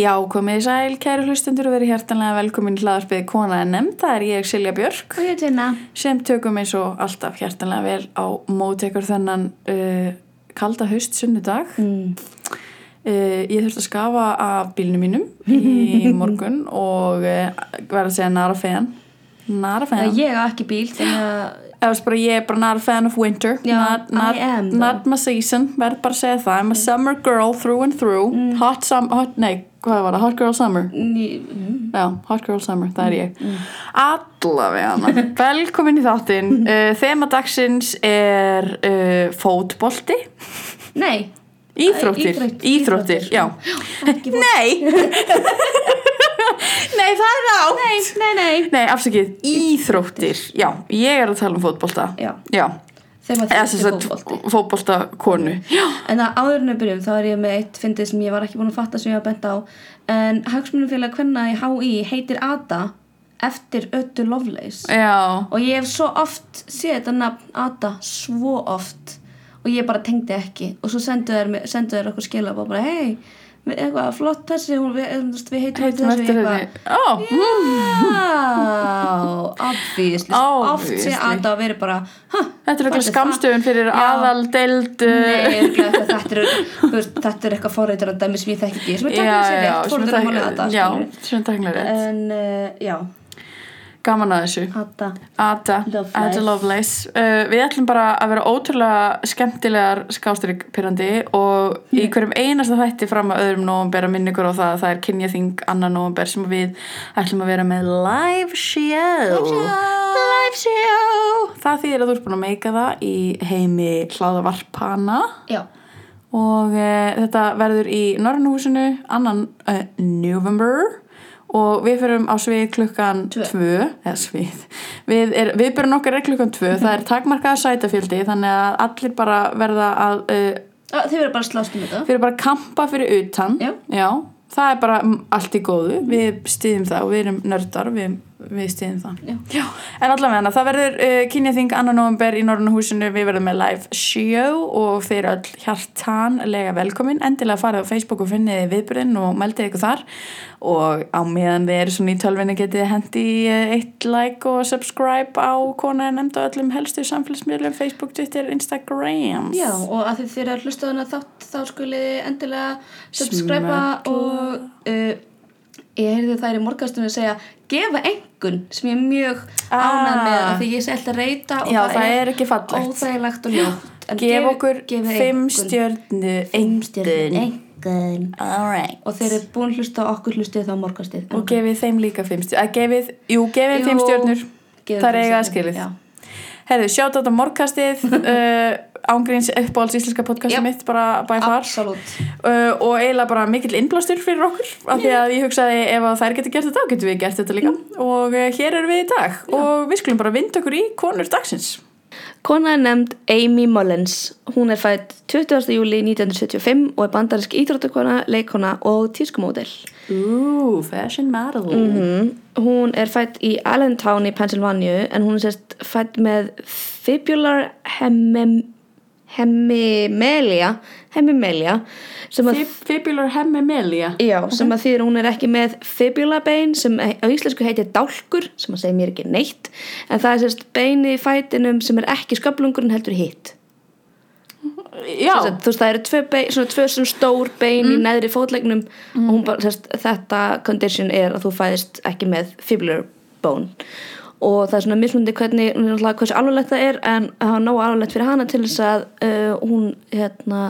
Já, komið í sæl, kæru hlustendur og verið hjertanlega velkomin í hlaðarpið Kona en nefnd. Það er ég, Silja Björk, Og ég tvinna. sem tökum eins og alltaf hjertanlega vel á mótekur þennan uh, kalda haust sunnudag. Mm. Uh, ég þurfti að skafa af bílnum mínum í morgun og uh, verða að segja nara fan. Nara fan. Ég á ekki bíl þannig að bara, ég er bara not a fan of winter Já, not, not, am, not my season, verð bara að segja það I'm a summer girl through and through Mm. hot summer, hot, nei, hvað var það, hot girl summer? Ný, mm. Já, hot girl summer, það er ég. Allavega hana Velkomin í þáttinn. Uh, Þema dagsins er uh, fótbolti. Nei, Íþróttir, Íþrótt- íþróttir, íþróttir. já. Nei! Nei, það er átt Nei, nei, nei. Nei, afsakið, íþróttir Já, ég er að tala um fótbolta. Já, Já, þegar maður sem þetta sagt fótbolti. fótbolta konu Já, En að áður en við byrjum þá er ég með eitt fyndið sem ég var ekki búin að fatta sem ég var bent á. En hagsmunumfélag hvenna í HÍ heitir Ada eftir Öttu Lovelace. Já, Og ég hef svo oft séð þetta nafn Ada svo oft. Og ég bara tengdi ekki. Og svo sendu þær, mér- sendu þær okkur skilab og bara Hei, eitthvað flott þessi hún- Við, við heitum eftir henni. Ó, Já, obviously. Oft sé. Ada að vera bara þetta er eitthvað skamstöfun fyrir aðal deild eitthvað, þetta, er, eitthvað forreitur að dæmi sem ég þekki ekki sem er Já, teknilega sér tæknilega rétt En uh, já, Gaman að þessu. Ada. Ada, Lovelace. Ada Lovelace. Uh, Við ætlum bara að vera ótrúlega skemmtilegar skástríkpyrrandi og í hverjum einasta þætti fram að öðrum nóvumber að minna ykkur á það að það er kynjaþing annar nóvumber sem við ætlum að vera með live show. Live show. Það þýðir að þú ert búin að meika það í heimi hlaðavarpana. Já, og uh, þetta verður í Norrannhúsinu annan uh, November og við fyrir á svið klukkan Tvö. 2 eða svið. Við, er, við byrjum okkar er klukkan 2 það er takmarkaða sætafjöldi þannig að allir bara verða að uh, Á, þið verður bara að slást um þetta. fyrir bara að kampa fyrir utan. Já. það er bara allt í góðu. Við stýðum það og við erum nördar við, við stýðum það Já. en allavega það verður uh, kynjaþing annan november í Norrönu húsinu. Við verðum með live show og þeir öll hjartanlega velkomin. Endilega farið á Facebook og finnið viðbyrðin og meldið ykkur þar. Og á meðan þið eru svona í tölvinni getið hendi uh, eitt like og subscribe á kona en nefnd á öllum helstu samfélagsmiðlum Facebook, Twitter, Instagram. Já, og að þið þið eru að hlusta þannig þátt þá skulið þið endilega subscriba Smella. og uh, ég heyrði þær í morgastunum segja gefa engun sem ég er mjög með Ah. að því ég sé alltaf reyta og Já, það er ekki fallegt. og Gef okkur gefið fimm einkunn. stjörnu engun Alright og þeir eru búin hlusta á okkur hlustið þá morgastið Og gefið þeim líka fimm stjörnur að gefið, Jú, gefið Jú, fimm stjörnur gefið Það er eiga að stjörnur, skilið já. Herðu, sjátt á þetta morgkastið uh, Ángríns uppáhalds íslenska podcastið Já. mitt bara by far uh, Og eiginlega bara mikill innblástur fyrir okkur af Því að ég hugsaði ef þær getur gert þetta þá getum við gert þetta líka Og uh, hér erum við í dag Og við skulum bara vinda okkur í konur dagsins Kona er nefnd Amy Mullins. Hún er fætt 20. júli 1975 og er bandarisk íþróttakona, leikona og tískumódel. Ooh, fashion model Mm. Hún er fætt í Allentown í Pennsylvania en hún er sérst fætt með fibular hemim, hemimelia, hemimelia Fibular hemimelia já, sem að þýðir að hún er ekki með fibulabein sem á íslensku heitir dálkur sem að segja mér ekki neitt en það er sérst beini í fætinum sem er ekki sköflungur en heldur hitt. Já, sagt, þú veist það eru tvö, bein, svona tvö svona stór bein í neðri fótlegnum og hún bara, sérst, þetta condition er að þú fæðist ekki með fibular bone og það er svona mismundi hvernig hversu alvarlegt það er en það var nógu alvarlegt fyrir hana til þess að uh, hún hérna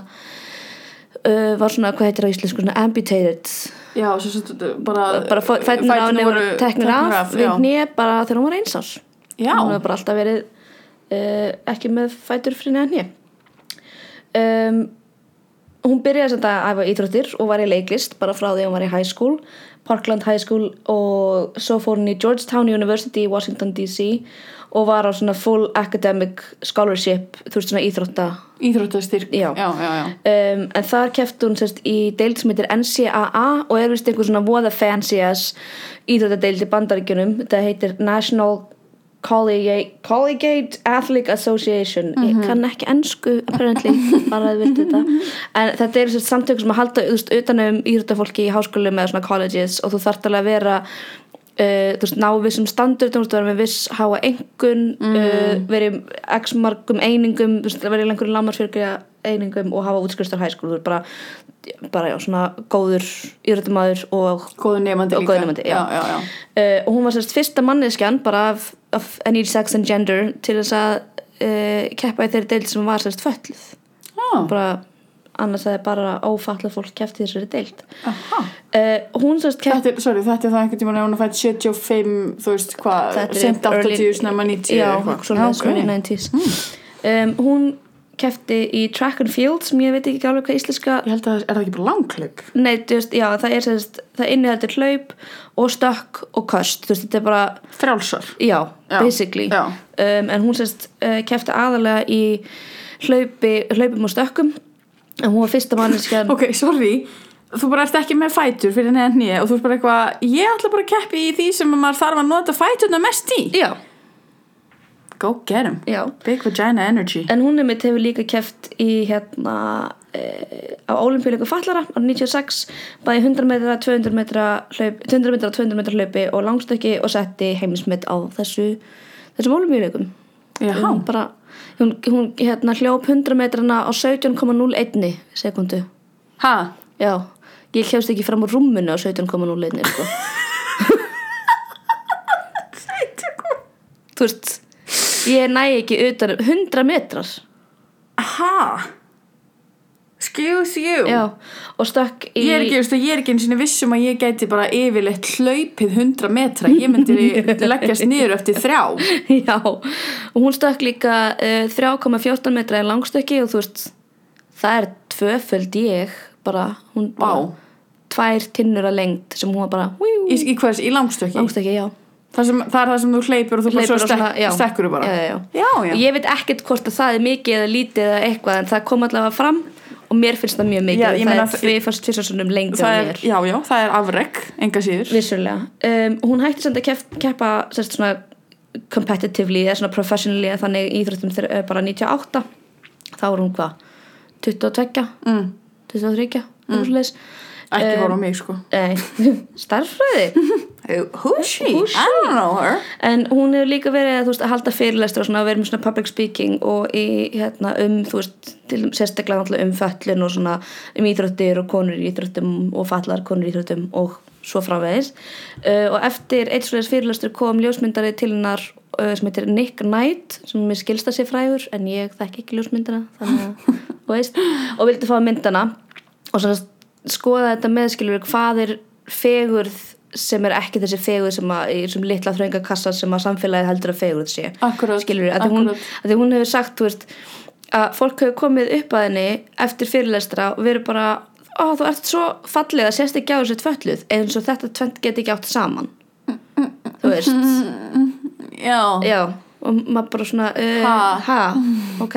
uh, var svona, hvað heitir það á íslensku svona amputated. Já, svo svo bara bara fætnir á henni voru teknir af við hnið bara þegar hún var einsás Já. hún hefur bara alltaf verið uh, ekki með fætur fyrir neða hnið um, hún byrjaði að æfa íþróttir og var í leiklist bara frá því hún var í high school Parkland High School og svo fór hún í Georgetown University í Washington DC og var á svona full academic scholarship þú veist svona íþrótta Íþróttastyrk Já. já, já, já. um, en þar kefti hún sérst í deild sem heitir NCAA og er vist einhver svona voða fancy as íþróttadeild í bandaríkjunum þetta heitir National Collegiate, Athletic Association. Ég kann ekki ennsku apparently, bara að viltu þetta en þetta eru svona samtök sem að halda utanum íþróttafólki í háskólum eða svona colleges og þú þarft alveg að vera uh, þú veist, ná vissum standard þú veist, vera með viss háa engun uh, verið x margum einingum þú veist, verið í einhverjum lámarsfyrkja einingum og hafa útskristar hæskólu er bara, bara já, svona góður íþróttamæður og góðu nefandi Og góður nemandi, já. já, já, já. uh, og hún var sérst fyrsta manneskjan bara af, af any sex and gender til þess að uh, keppa í þeirri deild sem var sérst fölluð Ah, bara annars hefði bara ófallað fólk keppt í þessari deild. Uh, hún sérst kepp Þetta er, sorry, þetta er það einhvern tímann ef hún er fætt 75, þú veist hvað, Þetta er sent early- 80, snemma 90 já, svona Já, early ok. 90s um, hún keppti í track and field sem ég veit ekki alveg hvað íslenska Ég held að það er ekki bara langklaup nei, þú veist, já, það er sérst það inniheldur hlaup og stökk og köst, þú veist, þetta er bara Frjálsar. Já, Já, basically. Já. Um, en hún sérst uh, kefti aðalega í hlaupi, hlaupum og stökkum. En hún var fyrsta manneskjan Ok, sorry. Þú bara ert ekki með fætur fyrir neðan nýja og þú ert bara eitthvað, ég ætla bara að keppi í því sem maður þarf að nota fæturna mest í. Já, Go get 'em já. Big vagina energy. En hún er mitt hefur líka keft í hérna e, á olimpíuleiku fallara á 96, bæði 100 metra 200 metra hlaup 100 metra 200 metra hlaupi og langstökki og setti heimismitt á þessu þessum olimpíuleikum Jaha, hún bara hún, hún hérna hljóp 100 metrana á 17,01 sekundu ha, já. Ég hljóst ekki fram úr rúmunu á 17,01 sko. þú veist ég næ ekki utan um 100 metrar. Ha Excuse you. Já, og stökk í Ég er ekki, veistu, ég er ekki einu sinni vissum að ég gæti bara yfirleitt hlaupið 100 metra. Ég myndi leggjast niður eftir þrjá. Já, og hún stökk líka uh, 3,14 metra í langstökki og þú veist það er tvöföld ég bara, hún bara Vá. tvær tinnur að lengd sem hún var bara Í, í í langstöki langstökki, já það, sem, það er það sem þú hleypur og þú bara Hleypur svona, stek, stekkur bara. Já, já, já. og ég veit ekkert hvort að það er mikið eða lítið eða eitthvað en það kom allavega fram og mér finnst það mjög mikið. Það meina er það- tvið fyrst tvisvarsunum lengur er, já, já, það er afrek enga síður. Vissulega. Um, hún hætti samt að kef, keppa sérst svona competitively eða svona professionally þannig íþróttum þegar uh, bara 98 þá er hún hvað? 22, mm. 23 mm. ekki Um, voru á mig sko Nei, starffræði who is she? I don't know her. En hún hefur líka verið veist, að halda fyrirlestur og svona vera með svona public speaking og í, hérna, um, þú veist, til, sérstaklega um föllun og svona um íþróttir og konur í íþróttum og fallar konur í íþróttum og svo framvegis. Uh, og eftir eitt svoleiðis fyrirlestur kom ljósmyndari til hennar uh, sem heitir Nick Knight sem mér skilst að sé frægur en ég þekki ekki ljósmyndana þannig að, þú veist, og vildi fá myndana og svona skoða þetta með skilur hvað er fegurð sem er ekki þessi fegurð sem að í þessum litla þrönga kassa sem að samfélagið heldur að fegurð sé. Akkurat, skilur að hún, að hún hefur sagt þú veist, að fólk hefur komið upp að henni eftir fyrirlestra og verið bara ó þú ert svo falleg að sést ekki á þessu tvölluð eins og þetta tvönd get ekki átt saman. Þú veist. Já, já og maður bara svona uh, Ha? ha, ok.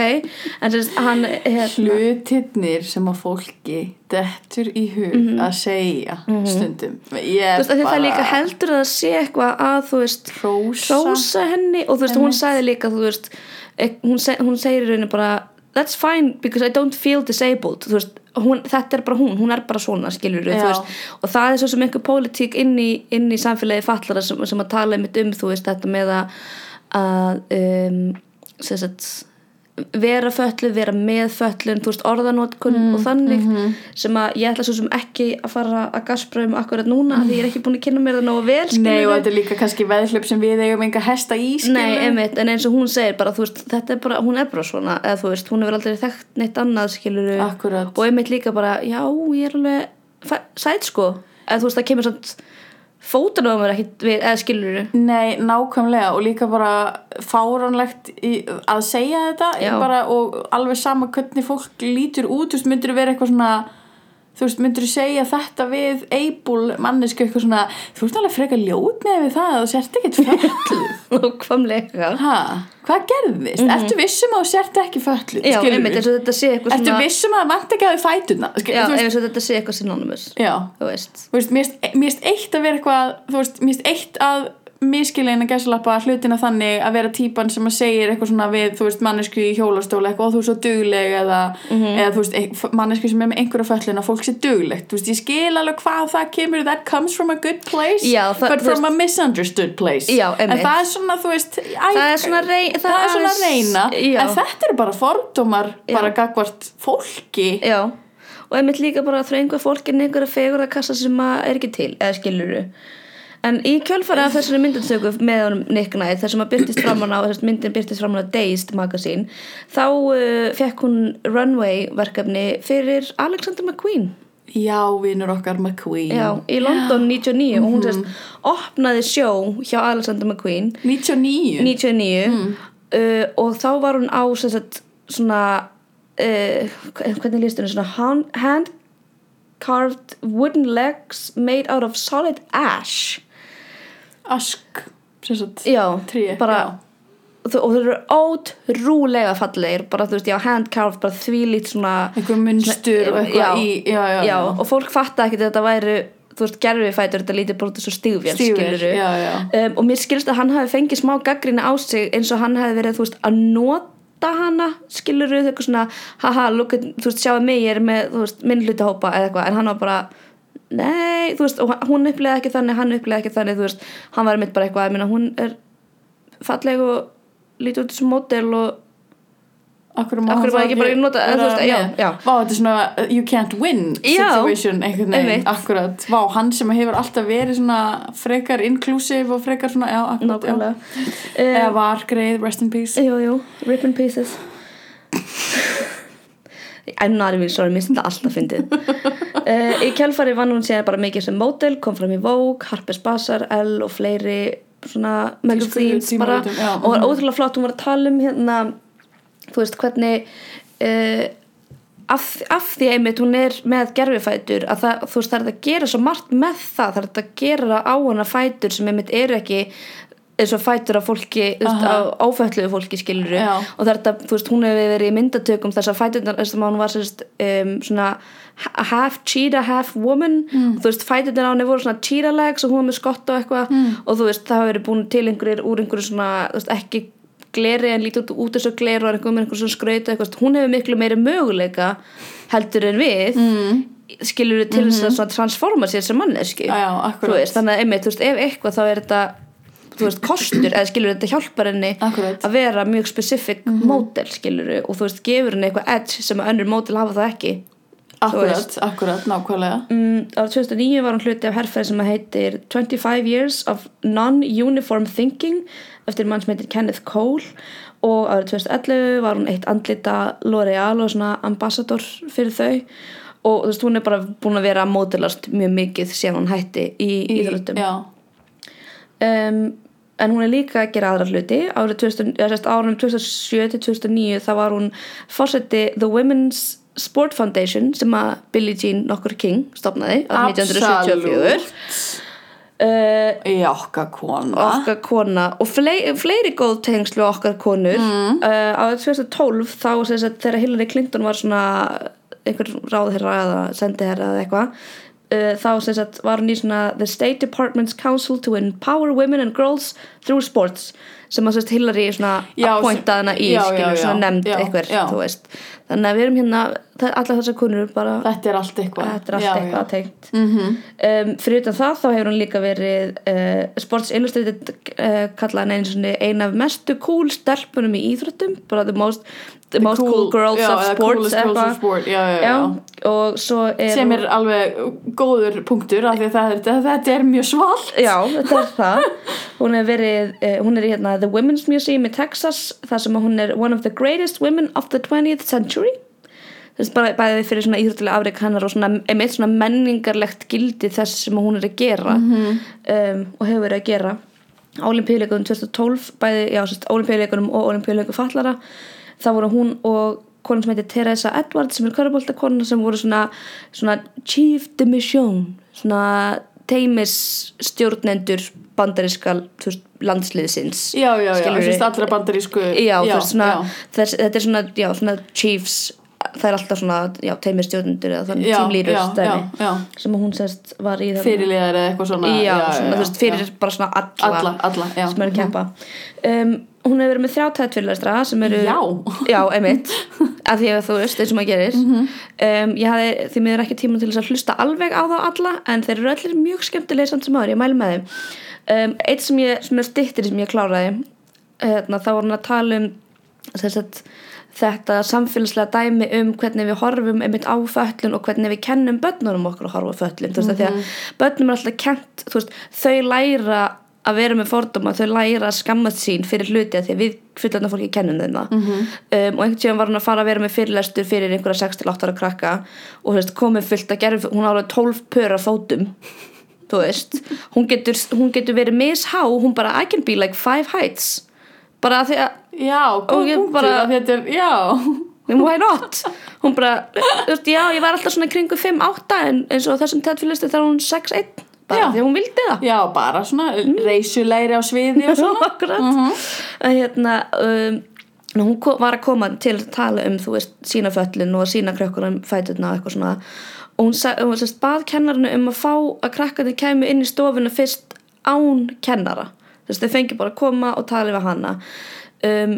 En þess að hann hérna, hlutirnir sem að fólki dettur í hug að segja stundum. Ég þú veist, því það líka heldur að það sé eitthvað að þú veist hrósa. hrósa henni og þú veist, hún sagði líka þú veist, ek- hún, seg, hún segir rauninu bara that's fine because I don't feel disabled. Þú veist, hún, þetta er bara hún, hún er bara svona skilur veist, og það er svo sem einhver pólitík inn í, inn í samfélagi fallara sem, sem að tala um þetta með að, að um, sagt vera fötluð, vera með fötlun þú veist, orðanótkun Mm, og þannig mhm. sem að ég ætla svo sem ekki að fara að gaspröfum akkurat núna af því ég er ekki búin að kynna mér það nógu vel Nei skilurðu. og þetta er líka kannski veðhlaup sem við eigum enga hesta í Nei, einmitt, en eins og hún segir bara, veist, þetta er bara, hún er bara svona eða þú veist, hún hefur aldrei þekkt neitt annað skilur Akkúrat. og einmitt líka bara, já, ég er alveg sæt sko, eða þú veist, það kemur svona fótan á mér ekkit við, eða skilur Nei, nákvæmlega og líka bara fáránlegt í, að segja þetta bara, og alveg sama hvernig fólk lítur út, þú veist, myndir vera eitthvað svona þú veist, myndir segja þetta við eibul mannesku eitthvað svona þú veist alveg frekar ljót með við það að þú sért ekkert fölluð hvað gerðist? Ertu vissum að þú sért ekki fölluð? Já, einmitt, eins og þetta sé eitthvað Ertu svona vissum að það vant ekki að þau fætuna? Já, þú eins og þetta sé eitthvað synonymous já þú veist þú mér finnst eitt að vera eitthvað þú veist, mér finnst eitt að miskilin að gæsalappa hlutina þannig að vera típan sem að segir eitthvað svona við, þú veist, mannesku í hjólastóla eitthvað og þú er svo dugleg eða, Mhm. eða þú veist, mannesku sem er með einhverja föllin að fólk sé duglegt, þú veist, ég skil alveg hvað það kemur, that comes from a good place Já, það- but from a misunderstood place. Já, en það er svona, þú veist æ, Það er svona rey- það, er svona reyna. Já. en þetta eru bara fordómar bara gagvart fólki. Já, og einmitt líka bara að þröngu fólkin einhverja fegurða kassa sem að er ekki til, eða skiluru en í kjölfari af þessari myndatöku með honum Nick Knight, þar sem að byrtist framan á þess myndin byrtist framan á Dazed magasín þá uh, fekk hún runway verkefni fyrir Alexander McQueen. Já, vinur okkar McQueen. Já, í London 99 og hún sérst opnaði sjó hjá Alexander McQueen. 99 99 uh, og þá var hún á sagt, svona uh, hvernig líst hún svona hand carved wooden legs made out of solid ash ask sagt, já, Tré, bara já. og þau þau eru ótrúlega fallegir bara þú veist, já, hand carved, bara þvílít svona einhver munstur og eitthvað í já, já, og fólk fatta ekki að þetta væri þú veist, gerfifætur, þetta lítið bara út þessu já. Um, og mér skilst að hann hafi fengið smá gaggrinni á sig eins og hann hafi verið, þú veist, að nota hana, skilur við eitthvað svona haha, look þú veist, sjáu mig ég er með, þú veist, minn hlutahópa eða eitthvað en hann var bara, nei, þú veist hún upplega ekki þannig, hann upplega ekki þannig þú veist, hann var mitt bara eitthvað, ég meina hún er falleg og lítið út sem mótel og Akkur má þá ekki bara nota- vera þú veist, já, já. Vá, þetta er svona uh, you can't win Já, situation einhvern veginn, akkurat. Vá, hann sem hefur alltaf verið svona frekar inclusive og frekar svona, já, akkurat já. nákvæmlega. Eða um, var greið, rest in peace. Jú, jú, rip in pieces. I'm not even sorry, mér finnst þetta alltaf fyndið uh, Í kjálfari vann hún sér bara mikið sem mótel, kom fram í Vogue, Harper's Bazaar, Elle og fleiri svona magazines bara. og var ótrúlega flott, hún var að tala um hérna, þú veist, hvernig uh, af, af því einmitt hún er með gerfifætur að það, þú veist, það er að gera svo margt með það, það er að gera á hana fætur sem einmitt eru ekki eins og fætur af fólki, áfætluðu fólki skilur Já. og þetta, þú veist, hún hefur verið í myndatökum þess að fæturnar, þess að hún var sérst, um, svona ha- half cheetah, half woman Mm. þú veist, fæturnar á henni voru svona cheetah legs og hún var með skott og eitthvað Mm. og þú veist, það hafa verið búin til einhverjir úr einhverju svona, þú veist, ekki gleri en lítið út, þessu gleri og er einhver með einhver svona skrauta eitthvað, hún hefur miklu meiri möguleika heldur en við mm. skilur við til þess að svona transforma sér sem manneski Já, já, þannig að einmitt, þú veist, ef eitthvað þá er þetta þú veist, kostur, eða skilur þetta hjálpar henni Akkúrat. að vera mjög specific mótel, skilur og þú veist, gefur henni eitthvað edge sem að önnur mótel hafa það ekki Akkurat, akkurat, nákvæmlega. Mm, árið 2009 var hún hluti af herrferð sem heitir 25 Years of Non-Uniform Thinking eftir mann sem heitir Kenneth Cole og árið 2011 var hún eitt andlita L'Oreal og svona ambassador fyrir þau og þú veist, hún er bara búin að vera mótilast mjög mikið síðan hún hætti í íþróttum. Já, um, en hún er líka að gera aðra hluti. Árið 2000, eða sérst, árunum 2007 til 2009 þá var hún fórseti The Women's Sport Foundation sem að Billie Jean nokkur King stopnaði árið 1974 uh, í okkar kona. okkar kona. Og fleiri, fleiri góð tengslu okkar konur. Mm. uh, árið 2012 þá þegar Hillary Clinton var svona einhver ráðherra eða sendiherra eða eitthvað uh, þá sem sagt var hún í svona The State Department's Council to Empower Women and Girls Through Sports sem að sérst Hillary svona Já, appointaði hana í skilur svona nefnd já. þú veist þannig að við erum hérna allar þessar konur bara Þetta er allt eitthvað þetta er allt Já, eitthvað já. tengt Mhm. um, fyrir utan það þá hefur hún líka verið uh, Sports Illustrated uh, kallaði hann einu svona eina af mestu cool stelpunum í íþróttum bara the most, the most cool, girls já, of sports eitthvað. of sport, og svo er sem er alveg góður punktur af því að er, þetta er mjög svalt Já, þetta er það hún er verið, uh, hún er í hérna The Women's Museum í Texas þar sem hún er one of the greatest women of the 20th century. Þess bara bæði fyrir svona íþróttilega afreik hennar og svona, einmitt svona menningarlegt gildi þess sem hún er að gera um, og hefur verið að gera. Olimpíuleikunum 2012 bæði, já, sérst, Olimpíuleikunum og Olimpíuleikum fallara það voru hún og konan sem heitir Teresa Edwards sem er körubóltakona sem voru svona, svona chief de mission svona teimisstjórnendur bandaríska landsliðsins já, já, já, þess allra bandarísku já, veist, svona, já. Þess, þetta er svona, já, svona chiefs það er alltaf svona, já, teimir stjórnundur eða þannig já, já, já, já. sem hún sérst var í þarna- fyrirliðar eða eitthvað svona já, svona, þú veist, fyrir já. bara svona alla, alla, já. sem eru að keppa um, hún hefur verið með þrjá tættfyrirlestra sem eru Já. já einmitt. Að því að þú veist, eins og maður gerir. Um, ég hafði því miður ekki tíma til þess að hlusta alveg á þá alla en þeir eru allir mjög skemmtilegir samt sem aður, ég mæli með þeim. Um, eitt sem ég, sem er stittir sem ég kláraði hérna, þá var hann að tala um að þetta samfélagslega dæmi um hvernig við horfum einmitt á föllun og hvernig við kennum börnunum okkur að horfa föllun þú veist, mm því að börnum er alltaf kent veist, þau læra að vera með fordóma, þau læra að skammast sín fyrir hluti að því að við fullanda fólki kennum þeim það. Um, og einhvern tíðan var hún að fara að vera með fyrirlestur fyrir einhverja 6-8 ára krakka og veist, komið fullt að gera hún ára 12 pör af fótum þú veist, hún getur, hún getur verið mishá, hún bara I can be like five heights. Bara að því að já, punktur bara- þetta já. Why not? Hún bara, já, ég var alltaf svona kringu 5-8 en eins og þessum tættfélistu þá er hún 6-1 bara Já. því að hún vildi það. Já, bara svona reysulegri á sviði og svona. Akkurat. Að hérna um, hún var að koma til að tala um þú veist, sína föllin og sína krökkunum fæturna og eitthvað svona. Og hún, sa- hún sérst, bað kennarinu um að fá að krakkarnir kæmu inn í stofuna fyrst án kennara. Þú veist, þau fengi bara að koma og tala við hana. Um,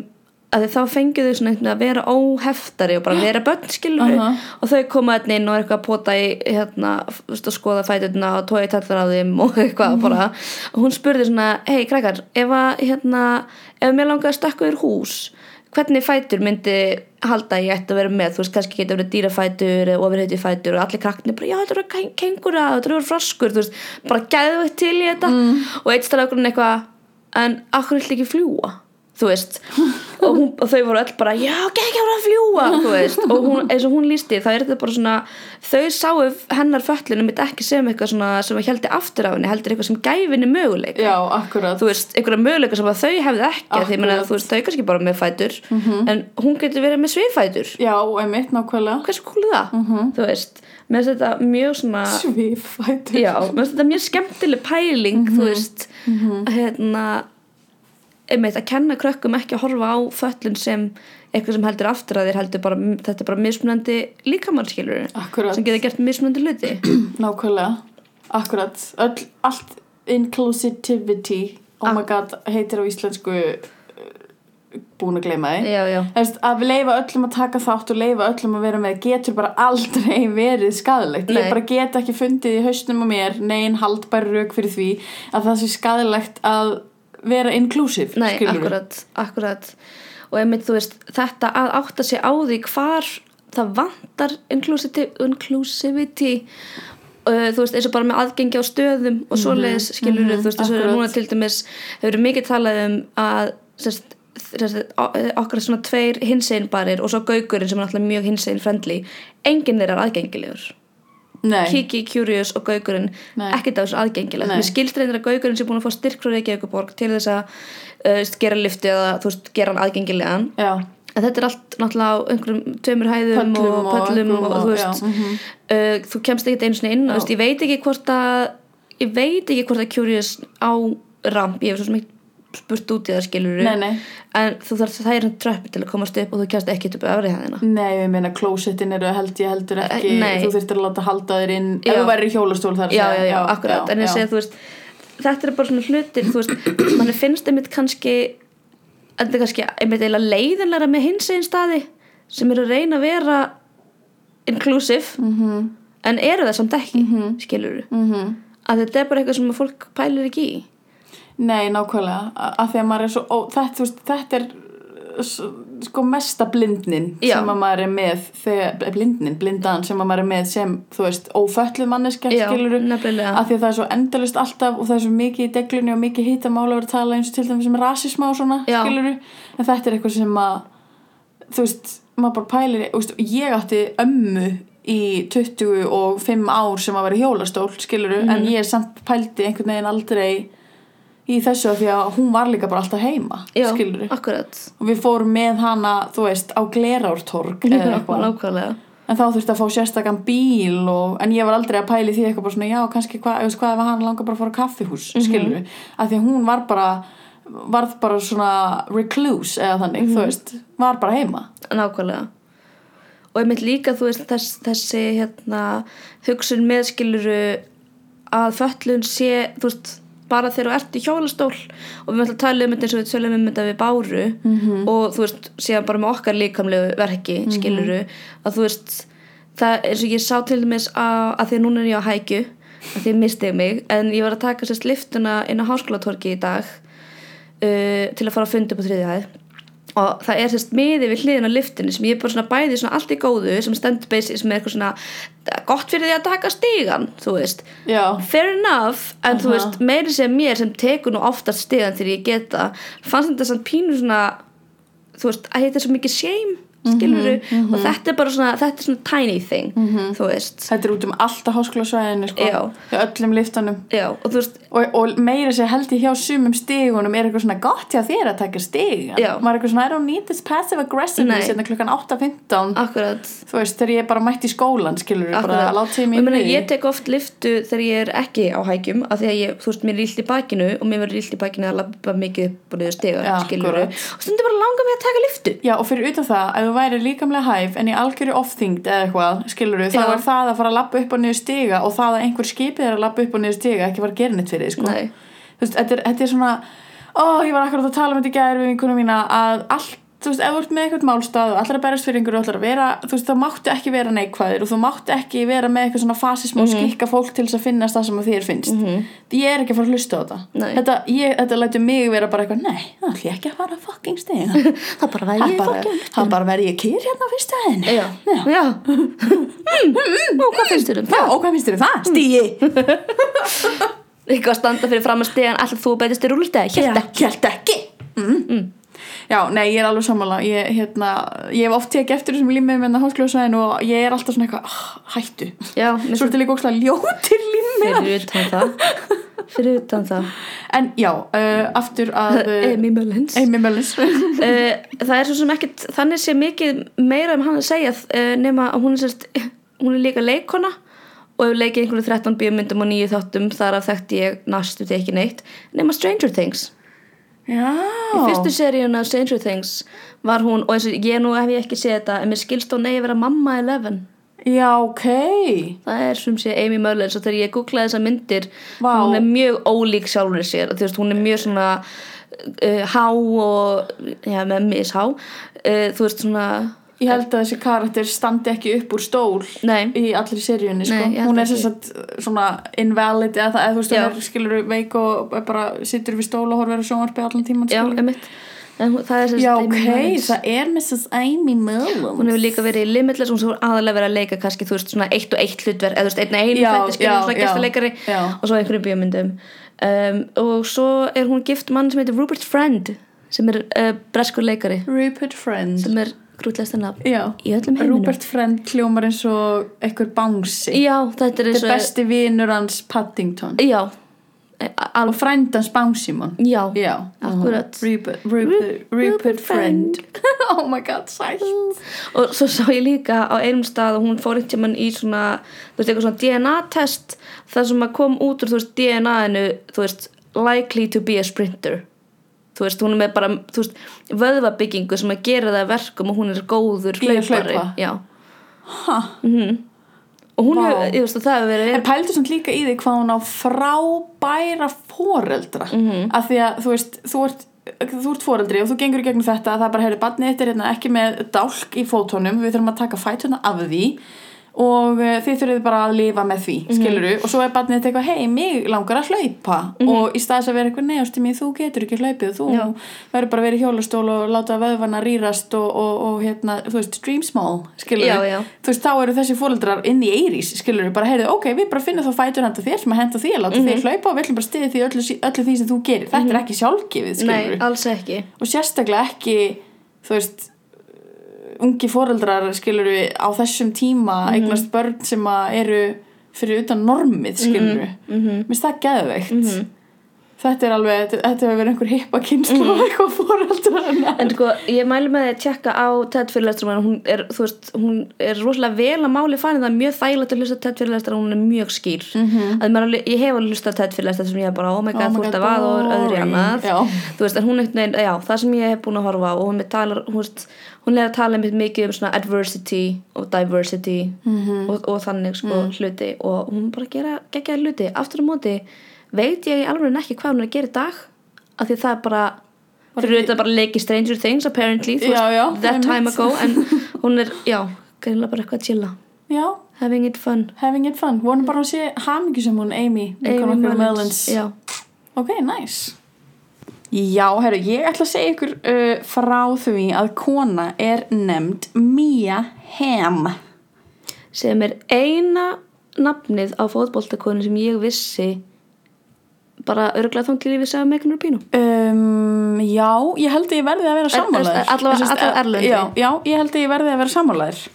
að þá fengi þau svona að vera óheftari og bara vera börn skilur Aha. og þau koma hérna inn og er eitthvað að pota í hérna, skoða fæturna og tói tallar á þeim og eitthvað bara. Og hún spurði svona, hei krakkar ef að hérna, ef mér langar að stökka þér hús hvernig fætur myndi halda ég ætti að vera með? Þú veist, kannski getur verið dýrafætur eða ofurheiti fætur og allir krakkni bara, já þetta eru ken- kengúra, þetta eru froskur þú veist, bara gæðu til í þetta. Og eitt strákurinn eitthvað en akkur vill ekki fljúa þú veist og, hún, og þau voru öll bara já, ekki að fljúa þú veist, og hún, eins og hún lísti þá er þetta bara svona þau sáu hennar föllinu mitt ekki sem eitthvað svona sem að heldi aftur af henni, heldur eitthvað sem gæfi henni möguleik já, akkurat. Þú veist, einhverja möguleika sem að þau hefði ekki því Akkurat. þú veist, þau kannski bara með fætur en hún getur verið með svifætur já, einmitt, nákvæmlega. Hversu er það, þú veist með þetta mjög svona svifætur já, með þetta mjög skemmtileg pæling að hérna einmitt að kenna krökkum ekki að horfa á föllun sem eitthvað sem heldur aftur að þér heldur bara, þetta er bara mismunandi líkamannskilur sem getur gert mismunandi hluti. Nákvæmlega, akkurat. Öll, allt inclusivity oh my god, heitir á íslensku uh, búin að gleyma því. Já, já, Efst, að við leifa öllum að taka þátt og leifa öllum að vera með getur bara aldrei verið skadalegt ég bara get ekki fundið í hausnum á mér nein haldbæri rauk fyrir því að það sé skadalegt að vera inclusive nei, akkurat, akkurat og einmitt þú veist, þetta að átta sig á því hvar það vantar inclusivity, inclusivity uh, þú veist, eins og bara með aðgengi á stöðum og svoleiðis skilur mhm, þú veist, og akkurat. núna til dæmis hefur mikið talað um að sérst, sérst, okkar svona tveir hinsegin barir og svo gaugurinn sem er alltaf mjög hinsegin friendly enginn þeirra er aðgengilegur. Kiki, Curious og Gaugurinn ekkert af þessu aðgengilegt. Nei. mér skilst reynir að Gaugurinn sé búin að fá styrk frá Reykjavíkuborg til þess að uh, gera lifti eða þú veist, gera hann aðgengilegan. Já, en þetta er allt náttúrulega á einhverjum tveimur hæðum Pöllum og og pöllum og, þú og- veist. já, mhm. uh, þú kemst ekki einu sinni inn og, þú veist, ég veit ekki hvort að ég veit ekki hvort að Curious á ramp, ég hef svo sem ekki spurt út í það skilur Nei, nei. en þú þarf það er hann tröppi til að komast upp og þú kemst ekki upp á öfri hæðina Nei, ég meina klósettin eru held ég heldur ekki nei. þú þurftir að láta halda þér inn Já. ef þú væri í hjólastól þar já, segja. já, já, akkurat, en ég já. segi þú veist þetta er bara svona hlutir, þú veist manni finnst einmitt kannski er kannski einmitt eiginlega leiðinlega með hins einn staði sem eru að reyna að vera inclusive Mhm. en eru það samt ekki mm -hmm. skilur Mhm. að þetta er bara eitthvað sem fólk pælir ekki í Nei, nákvæmlega, af því að maður er svo ó, þetta, veist, þetta er sko mesta blindnin Já. sem að maður er með þegar, eh, blindnin, blindan sem að maður er með sem, þú veist, ófölluð manneska skiluru, af því að það er svo endalist alltaf og það er svo mikið í deglunni og mikið hittamála að vera að tala eins og til dæmis um rasisma og svona, Já. skiluru en þetta er eitthvað sem að þú veist, maður bara pælir veist, ég átti ömmu í 25 ár sem að vera hjólastól skiluru, Mhm. en ég er samt pældi einhvern veginn aldrei í þessu af því að hún var líka bara alltaf heima já, skiluru, akkurat. Og við fórum með hana þú veist, á Glerártorg eða eitthvað. nákvæmlega. En þá þurfti að fá sérstakann bíl og, en ég var aldrei að pæli því eitthvað bara svona já, kannski hvað, hvað ef hann langar bara að fara á kaffihús Mhm. skiluru, af því að hún var bara varð bara svona recluse eða þannig, Mhm. þú veist, var bara heima. Nákvæmlega. Og einmitt líka þú veist þess, þessi hérna, hugsun meðskiluru að föllun sé þú veist bara þegar þú ert í hjólastól og við möttum að tala um þetta eins og við tölum um þetta við báru -hmm. og þú veist síðan bara með okkar líkamlegu verki skiluru að þú veist það eins og ég sá til dæmis að, að því að núna er ég á hækju að því misti ég mig en ég var að taka sérst liftuna inn á háskólatorki í dag uh, til að fara að funda upp á þriðja hæð og það er sérst miði við hliðin á liftinu sem ég er bara svona bæði svona allt í góðu sem stendur basic sem er eitthvað svona gott fyrir því að taka stígan þú veist, Já. fair enough en þú Aha. veist, meiri sem mér sem tekur nú oftast stígan þegar ég geta fannst þetta samt pínu svona þú veist, að þetta er svo mikið shame skilur Mhm, og þetta er bara svona þetta er svona tiny thing, þú veist. Þetta er út um allt á háskólasvæðinu sko, öllum liftunum já, og veist, og, og meira sér held ég hjá sumum stigunum er eitthvað svona gott hjá þér að taka Já. maður er eitthvað svona I don't need this passive aggressiveness Nei. hérna klukkan 8.15 akkurat. Þú veist þegar ég er bara mætt í skólan skilur bara Akkurat. látið Og mig ég, meina, í ég tek oft liftu þegar ég er ekki á hækjum af því að ég, þú veist, mér er illt í bakinu og mér verður illt í bakinu að labba mikið upp og niður stiga, Já, skilur og stundur bara langar mig að taka liftu Já og fyrir utan það, væri líkamlega hæf en í algjöru ofþyngd eða eitthvað skilur við, þá er það að fara að labba upp og niður stiga og það að einhver skipið er að labba upp og niður stiga ekki fara að gera neitt fyrir sko. Nei. þú veist, þetta er, þetta er svona ó, ég var akkurat að tala um þetta í gæðir við vinkunum mína að allt, þú veist, ef þú ert með eitthvað málstað og allar að berast fyrir einhverju og allar að vera þú veist, þá máttu ekki vera neikvæðir og þú máttu ekki vera með eitthvað svona fasism og skikka fólk til þess að finnast það sem þér finnst. Ég er ekki að fara að hlusta á þetta. Nei. þetta, ég, þetta lætur mig vera bara eitthvað nei, það ætlum ég ekki að fara að fucking stiga það bara væri það ég bara, fokkin það bara verði ég kýr hérna á fyrsta hæðinni. Já, já, Mm, og hvað finnst þér um Já, það? og hvað finnst þér um það? Stíi eitthvað að standa fyrir fram að stigan alltaf þú betist í rúlstæði, Já, hérna Hjælt ekki. Mm. Já, nei, ég er alveg sammála. Ég, hérna, ég hef oft tekið eftir þessum límið með háskjóðsvæðin og ég er alltaf svona eitthvað ah, hættu. Já, mér Svo er þetta líka ókslega ljótir límið fyrir utan það. Fyrir utan það. En já, uh, aftur að uh, Amy Mullins. Amy Mullins. Uh, það er svo sem ekkert þannig sé mikið meira um hann að segja uh, nema að hún er, sérst, hún er líka leikona og hefur leikið einhverju 13 bíómyndum og nýju þáttum þar af þekkti ég næstu til ekki neitt nema Stranger Things Já. Í fyrstu seríun af Stranger Things var hún, og eins og ég nú hef ég ekki séð þetta en mér skilst hún eigi að vera mamma Eleven. Já, ok. Það er sem sé Amy Mullins og þegar ég googlaði þessar myndir Vá. hún er mjög ólík sjálfur sér. Þú veist, hún er mjög svona uh, há og já, með mishá uh, þú veist svona Ég held að þessi karakter standi ekki upp úr stól Nei. í allir seríunni sko. Nei, hún er sagt svona invalid eða það, eða þú veist, hún er skilur veik og bara sittur við stól og horfir á sjónvarpi allan tíman já, emitt það er Já, ok, það er Mrs. Amy Mullins hún hefur líka verið í Limitless hún svo aðalega verið að leika kannski þú veist svona eitt og eitt hlutverk eða þú veist einn og einu Já, þætti skilur svona já. og svo einhverjum bíómyndum um, og svo er hún gift mann sem heitir Rupert Friend sem er uh, breskur leikari Rupert Friend sem er grútlegsta nafn Já, í öllum heiminum. Rupert Friend hljómar eins og einhver bánsi já, þetta er Þetta eins er og besti vinur hans Paddington. Já, e- og alveg frændans Bánsimon já, Já, Akkurat. Rupert, Rupert, Rupert Friend. Oh my god, sæl og svo sá ég líka á einum stað og hún fór eitt tímann í svona þú veist, eitthvað svona DNA test það sem að kom út úr, þú veist, DNA-inu þú veist, likely to be a sprinter þú veist, hún er með bara þú veist, vöðvabyggingu sem að gera það að verkum og hún er góður hlaupari hlaupa? já, Ha. og hún hefur, ég veist, það hefur verið En pældu samt líka í því hvað hún á frábæra foreldra Mhm. af því að þú veist, þú ert þú ert foreldri og þú gengur í gegnum þetta að það bara hefur barnið þetta er hérna ekki með dálk í fótónum við þurfum að taka fætuna af því og uh, þið þurfum bara að lifa með því Mhm. skiluru og svo er barnið þetta eitthvað hei, mig langar að hlaupa. Og í staðis að vera eitthvað neðast mér, þú getur ekki hlaupið þú verður bara að vera í hjólastól og láta vöðvana rýrast og, og, og hérna, þú veist, dream small skiluru, Já, já. þú veist, þá eru þessi fóreldrar inn í eirís, skilur bara, heyrðu, ok, við bara finnum þá fætur handa þér sem að henda að láta Mhm. þér hlaupa og við ætlum bara stiðið því öllu, öllu því sem þú gerir. Þetta er ekki sjálfgefið, nei, ungi fóreldrar, skilur á þessum tíma Mhm. eignast börn sem eru fyrir utan normið, skilur mm Mhm. -hmm. það geðveikt þetta er alveg, þetta þetta hefur verið einhver hippa kynslu Mhm. mm. eitthvað fóreldrar En sko, ég mæli með því að tjekka á TED fyrirlestrum hún er, þú veist, hún er rosalega vel að máli fann það er mjög þægilegt að hlusta TED fyrirlestra hún er mjög skýr mm -hmm. alveg- ég hef alveg hlusta TED fyrirlestra sem ég er bara, oh my god, Oh þú ert að vaða og öðru í annað þú veist, en hún einhvern veginn, já, það sem ég hef búin að horfa og hún, er talar, hún, veist, hún er að tala mikið um svona adversity og diversity -hmm. og, og þannig sko hluti og hún bara gera geggjaði hluti, aftur á móti veit ég alveg ekki hvað hún er að gera í dag af því það er bara fyrir auðvitað bara leiki Stranger Things apparently, þú Já, já, that time ago en hún er, já, greinlega bara eitthvað að chilla. Já, having it fun. Having it fun. Vonum bara að sé hamingi sem hún Amy, Amy Mullins, ok, nice. Já, herru, ég ætla að segja ykkur uh, frá því að kona er nefnd Mia Hamm. Sem er eina nafnið á fótboltakonu sem ég vissi bara örgulega þangt lífið segja Megan Rapinoe um, já, ég held að ég verði að vera sammálaður. allavega- allavega erlendi. já, já, ég held að ég verði að vera sammálaður.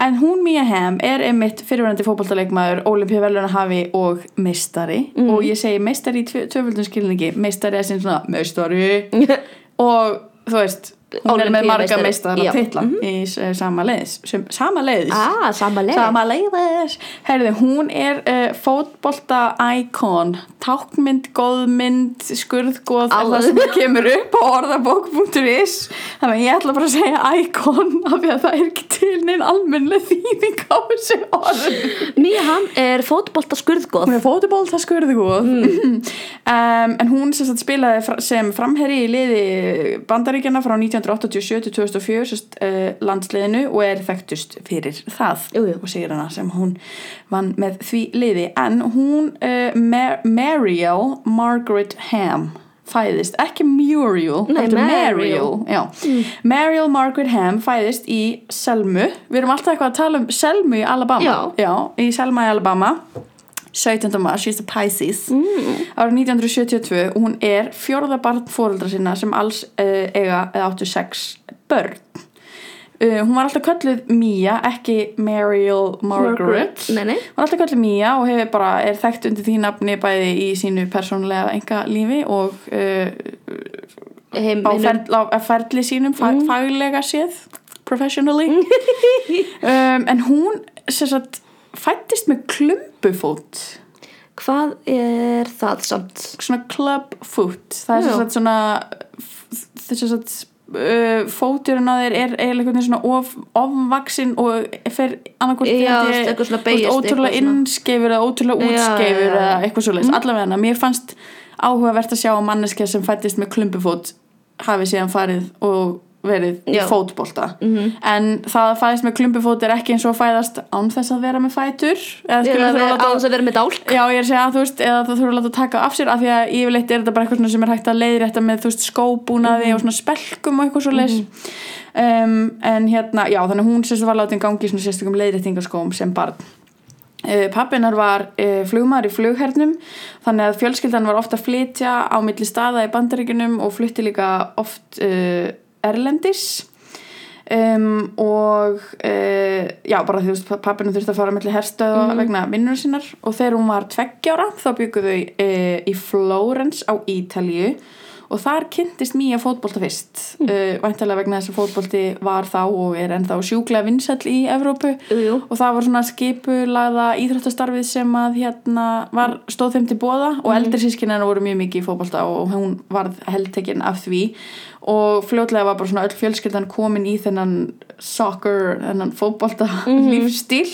En hún Mia Hamm er einmitt fyrirverandi fótballtaleikmaður, olimpíuveluna hafi og meistari. Mhm. og ég segi meistari í tvö- tvöföldum skilningi meistari er sem svona meistari. Og þú veist er með marga meistara Já. titla í s- sama leiðis sama leiðis. Ah, sama leið Sama leiðis. Herði, hún er uh, fótbolta íkon tákmynd, góðmynd skurðgóð það sem kemur upp á orðabók.is þannig ég ætla bara að segja íkon af því að það er ekki til neinn almennlega þýðing á þessu orð Hamm er fótbolta skurðgóð hún er fótbolta skurðgóð um, en hún sem spilaði sem framherri í liði bandaríkjana frá 1987 til 2004 sest, uh, landsliðinu og er þekktust fyrir það Jú, jú. og segir hana sem hún vann með því liði. En hún uh, Mar Mariel Margaret Ham fæðist, ekki Muriel Nei, Mariel. já. Mariel Margaret Ham fæðist í Selmu við erum alltaf eitthvað að tala um Selmu í Alabama Já. í Selma í Alabama 17. mars, she's a Pisces mm. árið 1972 og hún er fjórða barn fóreldra sinna sem alls uh, eiga eða áttu sex börn uh, hún var alltaf kölluð Mia, ekki Mariel Margaret, Nei, nei. Hún var alltaf kölluð Mia og hefur bara, er þekkt undir því nafni bæði í sínu persónulega enga lífi og uh, Heim, á, ferl, á ferli sínum Mm. faglega séð professionally. Um, en hún sem sagt fættist með klumpufót. Hvað er það samt? svona clubfoot það er svona þess að sagt uh, fóturinn á þér er eiginlega svona of, ofvaxin og fer beygist, ótrúlega innskeifur eða ótrúlega útskeifur eða eitthvað svo leys allavega mér fannst áhugavert að sjá að manneskja sem fættist með klumpufót hafi síðan farið og verið í Já. fótbolta. Mhm. en það að fæðist með klumpufót er ekki eins og fæðast án þess að vera með fætur eða skilur Eða þurfa að á láta- þess að vera með dálk. Já, ég er að segja að þú veist, eða það þurfa að láta taka af sér af því að yfirleitt er þetta bara eitthvað sem er hægt að leiðrétta með, þú veist, skóbúnaði og svona spelkum og eitthvað svo leis um, en hérna, já, þannig hún sem var látin gangi í svona sérstökum leiðréttingaskóm sem barn. Uh, pappinar var uh, flugmaður í flughernum þannig að fjölskyldan var ofta að flytja á milli staða í bandaríkunum og flutti líka oft uh, erlendis. Um, og uh, já, bara því að pappinu þurfti að fara mellir herstöða vegna vinnur sinnar. Og þegar hún var tveggjára þá byggu þau uh, í Flórens á Ítalju og þar kynntist Mía fótbolta fyrst mm. uh, væntalega vegna þess að fótbolti var þá og er ennþá sjúklega vinsæll í Evrópu. Jú, jú. og það var svona skipulagða íþróttastarfið sem að hérna var stóð þeim til bóða og eldri sískinina voru mjög mikið í fótbolta og hún varð heldtekinn af því. Og fljótlega var bara svona öll fjölskyldan komin í þennan soccer, þennan fótbolta lífstíl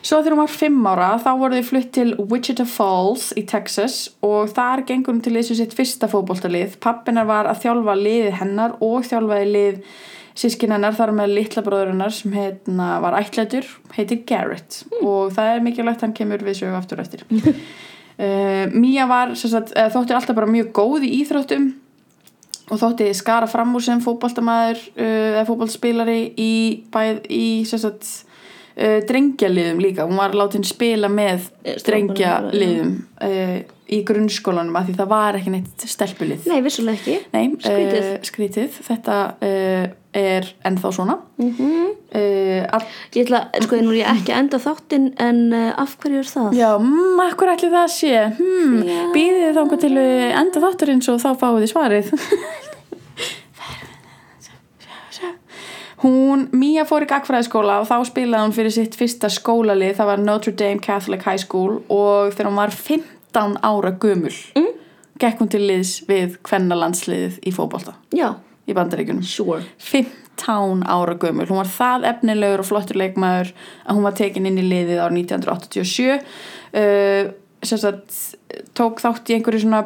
svo þegar hún var fimm ára þá voru þau flutt til Wichita Falls í Texas og þar gengur hún til þessu sitt fyrsta fótboltalið. Pappinar var að þjálfa liðið hennar og þjálfaði lið sískin hennar þar með litla bróður hennar sem heitna, var ætlætur, heitir Garrett. Og það er mikilvægt hann kemur við sögu aftur eftir. Uh, Mía var sagt, eða þótti alltaf bara mjög góð í íþróttum og þótti skara fram úr sem fótboltamaður uh, eða fótboltspilari í, bæð, í sagt, uh, drengjaliðum líka, hún var látin spila með Eh, drengjaliðum uh, í grunnskólanum af því það var ekki neitt stelpulið Nei, vissulega ekki Nei, Skrítið. uh, skrítið. Þetta er ennþá svona mm -hmm. all, Ég ætla, sko, nú er ég ekki að enda þáttinn en af hverju er það? Já, mm, akkur ætli það sé hmm, Já. Býðið þangað til við enda þátturins og þá fáið þið svarið Hún, Mía fór í gagfræðiskóla og þá spilaði hún fyrir sitt fyrsta skólalið, það var Notre Dame Catholic High School og þegar hún var 15 ára gömul mm. gekk hún til liðs við kvennalandsliðið í fótbolta Já, í bandaríkunum sure. 15 ára gömul, hún var það efnilegur og flottur leikmaður að hún var tekin inn í liðið árið 1987 uh, sem sagt tók þátt í einhverju svona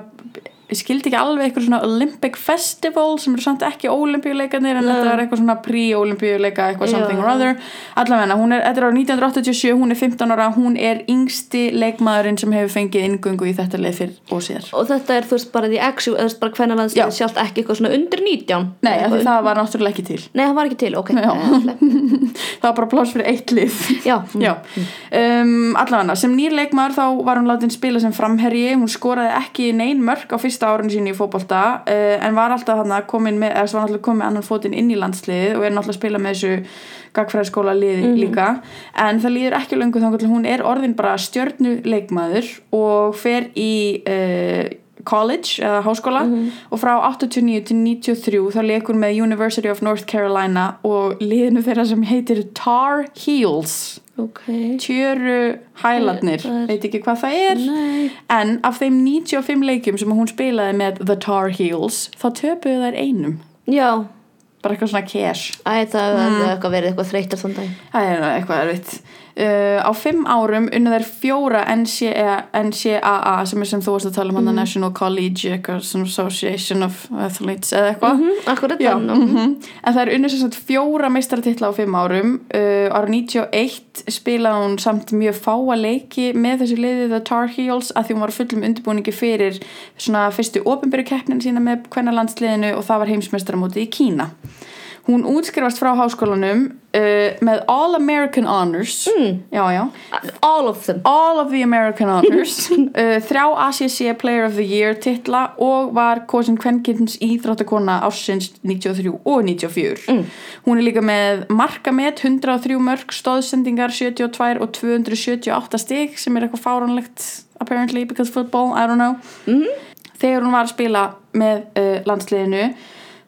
ég skildi ekki alveg eitthvað svona Olympic Festival sem eru samt ekki ólimpíuleikarnir en Nei. þetta er eitthvað svona pre-ólimpíuleika eitthvað Já. something or other allavega, hún er, þetta er árið 1987 hún er 15 ára, hún er yngsti leikmaðurinn sem hefur fengið inngöngu í þetta leið fyrr og síðar Og þetta er þú veist bara því þú veist bara hvernig Já. landslið sjálft ekki eitthvað svona undir 19 Nei, af því Eitthvað það var náttúrulega ekki til Nei, það var ekki til, ok Já. Eh, það var bara pláss fyrir eitt lið Já, Já, um, allavega sem nýr leikmaður þá var hún látin spila sem framherji hún skoraði ekki nein mörk á fyrsta árun sín í fótbolta uh, en var alltaf hann komin með, eða var alltaf komin með annan fótinn inn í landsliðið og er náttúrulega að spila með þessu gagfræðskóla liði líka. En það líður ekki löngu þá hún er orðin bara stjörnu leikmaður og fer í uh, college eða háskóla og frá 89 til 93 þá leikur með University of North Carolina og liðinu þeirra sem heitir Tar Heels ok. Tjöru hæladnir veit ekki hvað það er. Nei. En af þeim 95 leikjum sem hún spilaði með The Tar Heels þá töpuðu þær einum. Já, bara eitthvað svona cash. Æ, það Mm. hefði eitthvað verið eitthvað þreytar þann dag eitthvað erfitt uh, á fimm árum unnu þær fjóra NCAA, NCAA sem er sem þú varst að tala um hann National Collegiate Association of Athletes eða eitthvað. Mm, Akkurat Já, þannig mhm. en það er unnið sem sagt fjóra meistaratitla á fimm árum. Uh, ára 91 spilaði hún samt mjög fáa leiki með þessu liði The Tar Heels að því hún var fullum undirbúningi fyrir svona fyrstu ofinbyrju keppnin sína með kvennalandsliðinu og það var heimsmeistaramótið í Kína hún útskrifast frá háskólanum uh, með All American Honors Mm. já já All of them All of the American Honors uh, þrjá ACC Player of the Year titla og var kosin kvenkins íþróttakona ársins 93 og 94 Mm. hún er líka með markamet 103 mörg, stóðsendingar 72 og 278 stig sem er eitthvað fáránlegt apparently because football, I don't know Mhm. þegar hún var að spila með uh, landsliðinu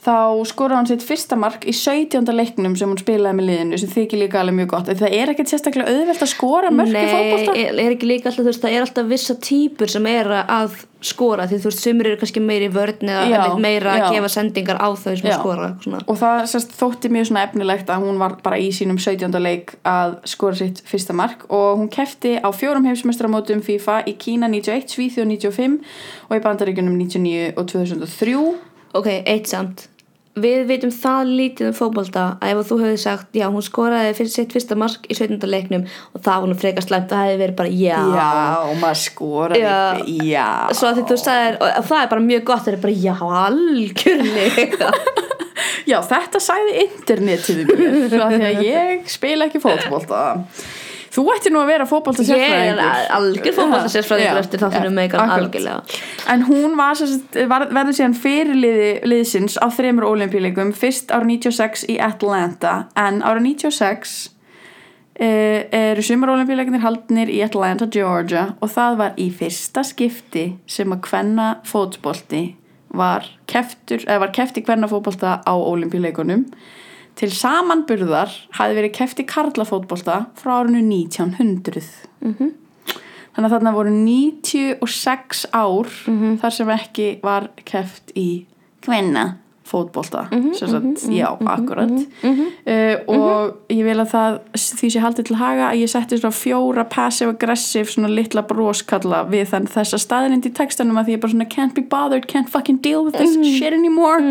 þá skoraði hann sitt fyrsta mark í 17. leiknum sem hún spilaði með liðinu sem þykir líka alveg mjög gott það er ekkert sérstaklega auðvelt að skora mörk í Nei, fótbolta er, ekki líka alltaf, þú veist, það er alltaf vissa típur sem er að skora því þú veist, sumir eru kannski meiri vörn eða meira já. að gefa sendingar á þau sem Já. skora svona. og það sérst, þótti mjög svona efnilegt að hún var bara í sínum 17. leik að skora sitt fyrsta mark og hún kefti á fjórum heimsmestramótum FIFA í Kína 91, Svíþjóð 95 og í Bandaríkjunum 99 og 2003 Ok, eitt samt Við veitum það lítið um fótbolta að ef þú hefði sagt, já, hún skoraði fyrir sitt fyrsta mark í 17. leiknum og það var nú frekar slæmt, það hefði verið bara, já, Já, og maður skoraði Já. Já, Svo að því þú sagðir, og það er bara mjög gott, það er bara, já, algjörlega Já, þetta sagði internetið mér því að ég spila ekki fótbolta Þú ætti nú að vera fótbolta Ég er sérfræðingur algjör fótbolta sérfræðingur Já, eftir þáttinu já, megan algjörlega. En hún var, var, verður síðan fyrirliði liðsins á þreymur olimpíuleikum fyrst ára 96 í Atlanta. En ára 96 uh, eru sumar olimpíuleikinir haldnir í Atlanta, Georgia. Og það var í fyrsta skipti sem að kvenna fótbolti var keftur, eða var kefti kvenna fótbolta á olimpíuleikunum til samanburðar hafði verið kefti karlafótbolta frá árinu 1900 þannig að þarna voru 96 ár þar sem ekki var keft í kvenna fótbolta sem sagt, já, akkurat. uh, og ég vil að það því sé haldið til haga að ég setti svona fjóra passive-aggressive svona litla broskalla við þann þessa staðinind í textanum að því ég bara svona can't be bothered, can't fucking deal with this shit anymore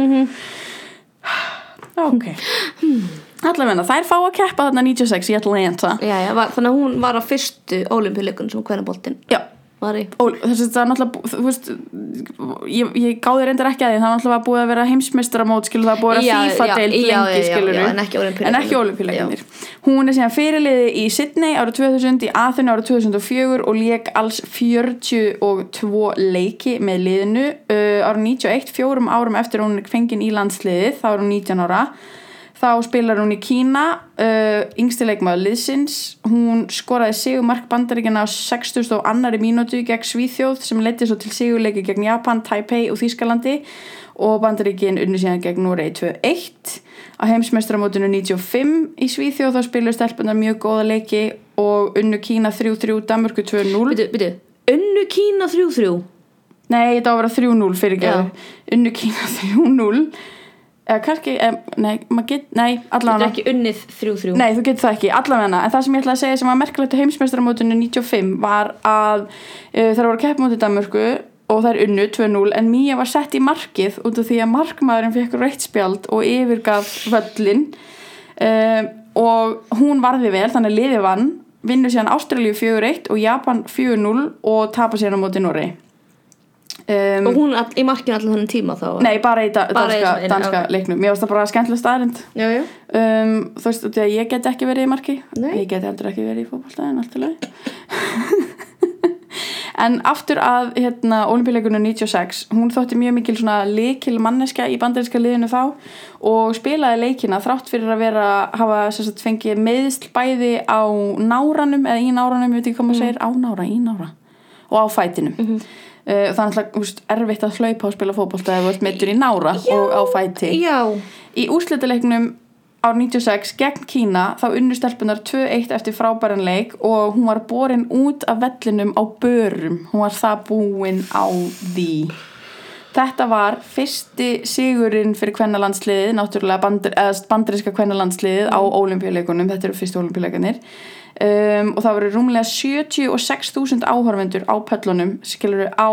ok. Allavega þær fá að keppa þarna 96 í Atlanta. Já, já, var, þannig að hún var á fyrstu ólimpíuleikun sem hvernaboltinn já var í og þess að það er náttúrulega þú veist, ég, ég gáði reyndar ekki að því. Það er náttúrulega búið að vera heimsmeistaramót skilur það er búið að vera FIFA já, deild já, já, lengi skilur en ekki olimpíuleikarnir hún er síðan fyrirliði í Sydney árið 2000 í Aþenu árið 2004 og leik alls 42 leiki með liðinu. Uh, árið 91, fjórum árum eftir hún fengin í landsliðið, þá er hún 19 ára þá spilar hún í Kína uh, yngsti leikmaður liðsins. Hún skoraði sigurmark bandaríkjana á 60 og annari mínútu gegn Svíþjóð sem leiti svo til sigurleiki gegn Japan, Taipei og Þýskalandi. Og bandaríkin unni síðan gegn Núrei 2-1 á heimsmeistramótinu 95 í Svíþjóð þá spilaði stelpunar mjög góða leiki og unnu Kína 3-3 Danmörku 2-0 Byrju, byrju, unnu Kína 3-3 nei, þetta á að vera 3-0 fyrir geðu unnu Kína 3-0 eða kannski, nei, maður get, nei allavega, ekki unnið 3-3 nei, þú getur það ekki allavega, en það sem ég ætla að segja sem var merkilegt á heimsmeistaramótinu 95 var að uh, það voru keppmótið Danmörku og það er unnu 2-0 en Mía var sett í markið út af því að markmaðurinn fekk rautt spjald og yfirgaf völlin uh, og hún varði vel þannig að liði vann vinnur síðan Ástralíu 4-1 og Japan 4-0 og tapar síðan á móti Norri um, Og hún all, í markinu allan þennan tíma þá Nei, bara í da Bara í danska, svona- danska ok. leiknum. Mér varst það bara skemmtilega staðrind um, Þú veist, í ég get ekki verið í marki. Nei. Ég get heldur ekki verið í en allt í lagi. En aftur að hérna, olimpíuleikunum 96 hún þótti mjög mikil leikil manneska í bandarinska liðinu þá og spilaði leikina þrátt fyrir að vera hafa sagt, fengið meðsl bæði á náranum eða í náranum, ég veit ekki hvað maður segir á nára, í nára og á fætinum. Mm -hmm. Það er alltaf úst, erfitt að hlaupa og spila fótbolta ef þú ert meittur í nára og á fæti Já Í úrslitaleiknum á 96 gegn Kína þá unnu stelpunar 2-1 eftir frábæran leik og hún var borin út af vellinum á börum. Hún var það búin á því. Þetta var fyrsti sigurinn fyrir kvennalandsliðið, náttúrulega bandir, eða bandarinska kvennalandsliðið á olimpíuleikunum, þetta eru fyrstu olimpíuleikanir. Um, og það voru rúmlega 76.000 áhorfendur á pöllunum, skilur á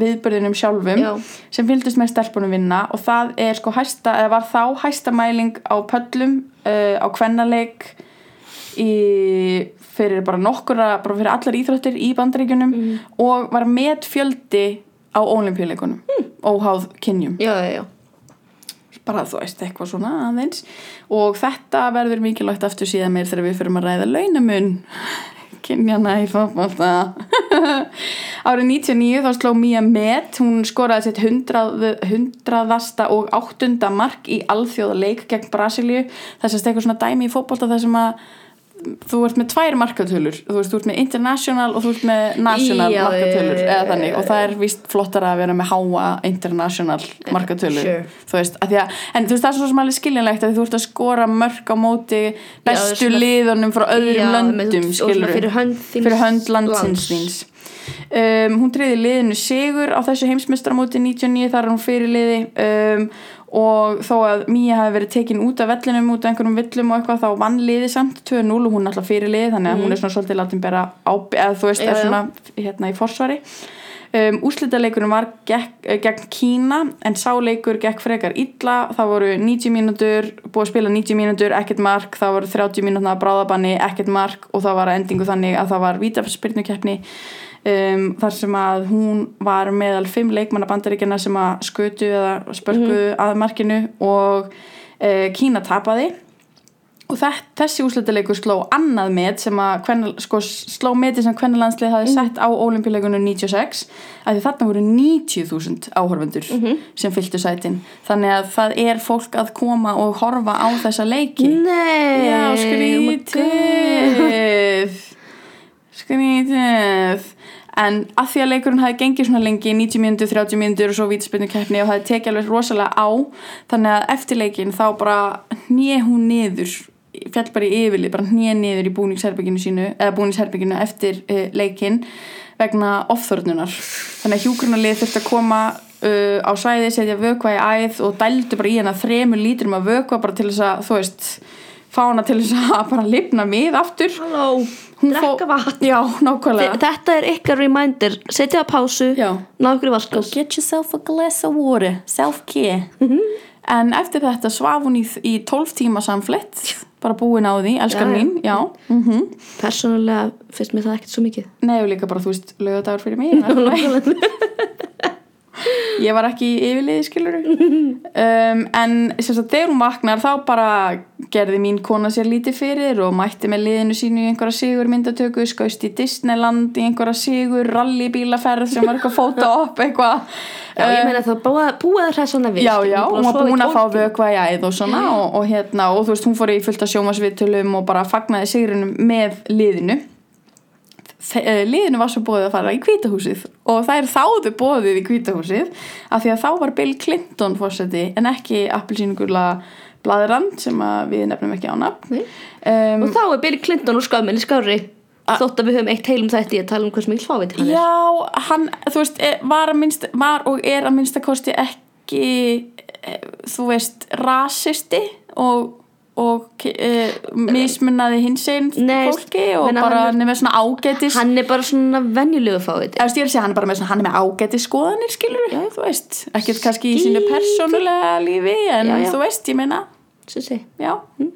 viðbörðinum sjálfum Já. sem fylgdist með stelpunum vinna og það er sko hæsta, eða var þá hæsta mæling á pöllum uh, á kvennaleik í, fyrir bara nokkura, bara fyrir allar íþróttir í bandaríkjunum og var met fjöldi á olimpíuleikunum mm. óháð kynjum Já, já, já bara þú veist eitthvað svona aðeins. Og þetta verður mikilvægt aftur síðan meir þegar við fyrir að ræða launamun kynjana í fótbolta. Árið 99 þá sló Mía Met. Hún skoraði sitt hundrað, hundraðasta og áttunda mark í alþjóða leik gegn Brasilíu. Þess að stekka svona dæmi í fótbolta þar sem að þú ert með tvær markatölur þú veist, þú ert með international og þú ert með national Já, markatölur já, já, já, þannig já, og það er víst flottara að vera með háa international markatölur sure. þú veist, að að, en þú veist það er svo sem alveg skiljanlegt að þú ert að skora mörg á móti bestu svona- liðunum frá öðrum Já, með- löndum svona skilur fyrir hönd hönd landsins lands. um, hún treyði liðinu sigur á þessu heimsmestramóti 99 þar er hún fyrir liði um, og þó að Mía hafi verið tekin út af vellinum út af einhverjum villum og eitthvað þá vann liði samt 2-0 og hún er alltaf fyrir liði þannig að hún er svona svolítið látin bera á eða þú veist Mhm. Já, er svona hérna í forsvari. Um, úrslitaleikurinn var gegn, eh, gegn Kína en sáleikur gegn frekar illa. Það voru 90 mínútur búið að spila 90 mínútur, ekkert mark. Það voru 30 mínútur bráðabanni, ekkert mark. Og það var að endingu þannig að það var vítaspyrnukeppni um, þar sem að hún var meðal fimm leikmanna bandaríkjana sem að skötu eða spörkuðu að markinu og uh, Kína tapaði. Og þess, þessi úrslutaleikur sló annað met sem að kvenna, sko, sló meti sem kvennalandslið hafi sett á olimpíuleikunum 96 að því þarna voru 90.000 áhorfendur sem fylgtu sætin. Þannig að það er fólk að koma og horfa á þessa leiki. Nei! Já, oh skrítið Skrítið En að því að leikurinn hafi gengið svona lengi 90 mínútur, 30 mínútur og svo vítaspinnu keppni og hafi tekið alveg rosalega á þannig að eftir leikin þá bara hnið hún niður fjall bara í yfirlið, bara hnið niður í búningsherbygginu sínu, eða búningsherbygginu eftir uh, leikin vegna ofþörnunar þannig að hjúgrunarlið þurfti að koma uh, á svæði, setja vökva í æð og dældu bara í hana þremur lítrum af vökva bara til þess að, þú veist fá hana til þess að bara lifna við aftur. Halló, drekka vatn. Já, nákvæmlega. Þetta er ykkar reminder. Setja á pásu, Já. ná ykkur í vaskás Get yourself a glass of water Self-care. En eftir þetta svaf hún í, í 12 tíma samflett Bara búin á því, elskar Já, mín. Já, mm Persónulega finnst mér það ekkert svo mikið. Nei, og líka bara, þú veist, lögadagur fyrir mig Ég var ekki í yfirliði, skilur um, En sagt, þegar hún vaknar Þá bara gerði mín kona sér lítið fyrir Og mætti með liðinu sínu í einhverja sigur myndatöku Skaust í Disneyland í einhverja sigur Rallybílaferð sem var eitthvað fóta upp Eitthvað. Já, ég meina það búið, að hræsa hana við já, já, hún var búin að fá 12 tíma. vökva í æð og svona og, og hérna, og þú veist, hún fór í fullt að sjómasviðtölum og bara fagnaði sigrinum með liðinu liðinu var svo bóðið að fara í kvítahúsið og það er þáðu bóðið í kvítahúsið af því að þá var Bill Clinton fórseti en ekki appelsínugula blaðrand sem við nefnum ekki á nafn. Um, Og þá er Bill Clinton og skömminni skári þótt að við höfum eitt heilum þætti að tala um hvers mikil fávit hann er. Já, hann, þú veist, er- var, minnst, var og er að minnsta kosti ekki, eh, þú veist, rasisti og, og e, mismunnaði hins einn fólki og bara hann er með svona ágætis hann er bara svona að segja hann er bara með svona, hann er með ágætis skoðanir skilur, já, þú veist, ekkert kannski í sínu persónulega lífi en Já, já. þú veist, ég meina. Já,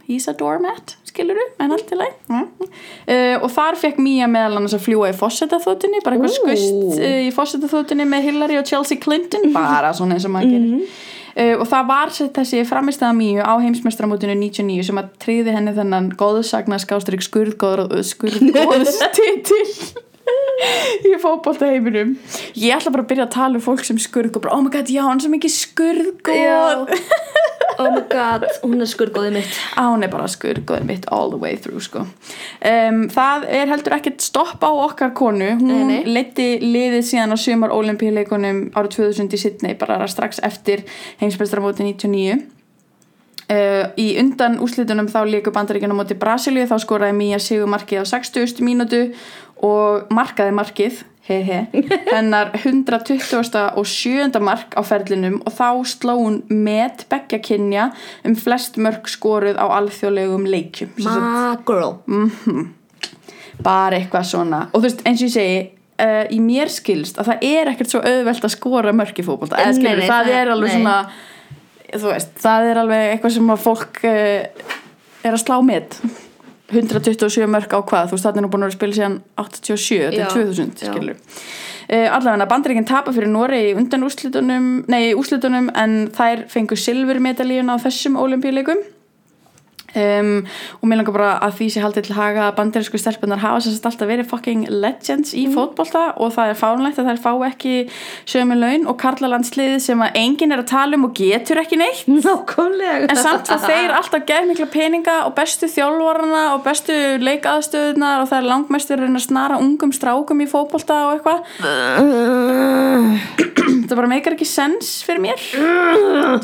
he's a doormat skilur en allt í leið uh, og þar fekk Mía meðal annars að fljúa í fósetaþóttunni, bara eitthvað skust uh, í fósetaþóttunni með Hillary og Chelsea Clinton bara svona eins og maður gerir uh, og það var sett þessi framistæða Míu á heimsmestramótinu 99 sem að tryði henni þennan góðsagna skurðgóð skurðgóðstitil í fótbolta heiminum ég ætla bara að byrja að tala um fólk sem skurð og bara, oh my god, já, hann svo mikið skurðgóð oh my god, hún er skurgóðið mitt að hún er bara skurðgóðin mitt all the way through sko. um, það er heldur ekkert stopp á okkar konu hún leiti liðið síðan á sumar olimpíuleikunum árið 2000 í Sydney bara strax eftir heimsbestramóti 99 Uh, í undan úslitunum þá líku bandaríkjana móti Brasilíu þá skoraði Mía Sigur markið á 60. mínútu og markaði markið he he, hennar 120. og 7. mark á ferlinum og þá sló hún met beggja kynja um flest mörg skoruð á alþjóðlegum leikjum Sem sagt, my girl bara eitthvað svona og þú veist eins og ég segi uh, í mér skilst að það er ekkert svo auðvelt að skora mörg í nei, það, það- er alveg nei. svona veist, það er alveg eitthvað sem að fólk uh, er að slá með 127 mörg á hvað? Þú veist, það er nú búin að spila síðan 87 til Já, 2000, já. skilur uh, allavega bandaríkinn tapa fyrir Noregi í undan úrslitunum, nei, úrslitunum en þær fengu silfurmedalíun á þessum olimpíuleikum Um, og mér langar bara að því sé haldið til haga að bandarísku stelpunar hafa sérst alltaf verið fucking legends í fótbolta og það er fárunlegt að þær fá ekki sömu laun og karlalandslið sem að enginn er að tala um og getur ekki neitt. Nákvæmlega. En samt að þeir alltaf geð mikla peninga og bestu þjálfarana og bestu leikaðstöðunar og það er langmestur að snara ungum strákum í fótbolta og eitthvað. Það bara meikar ekki sens fyrir mér.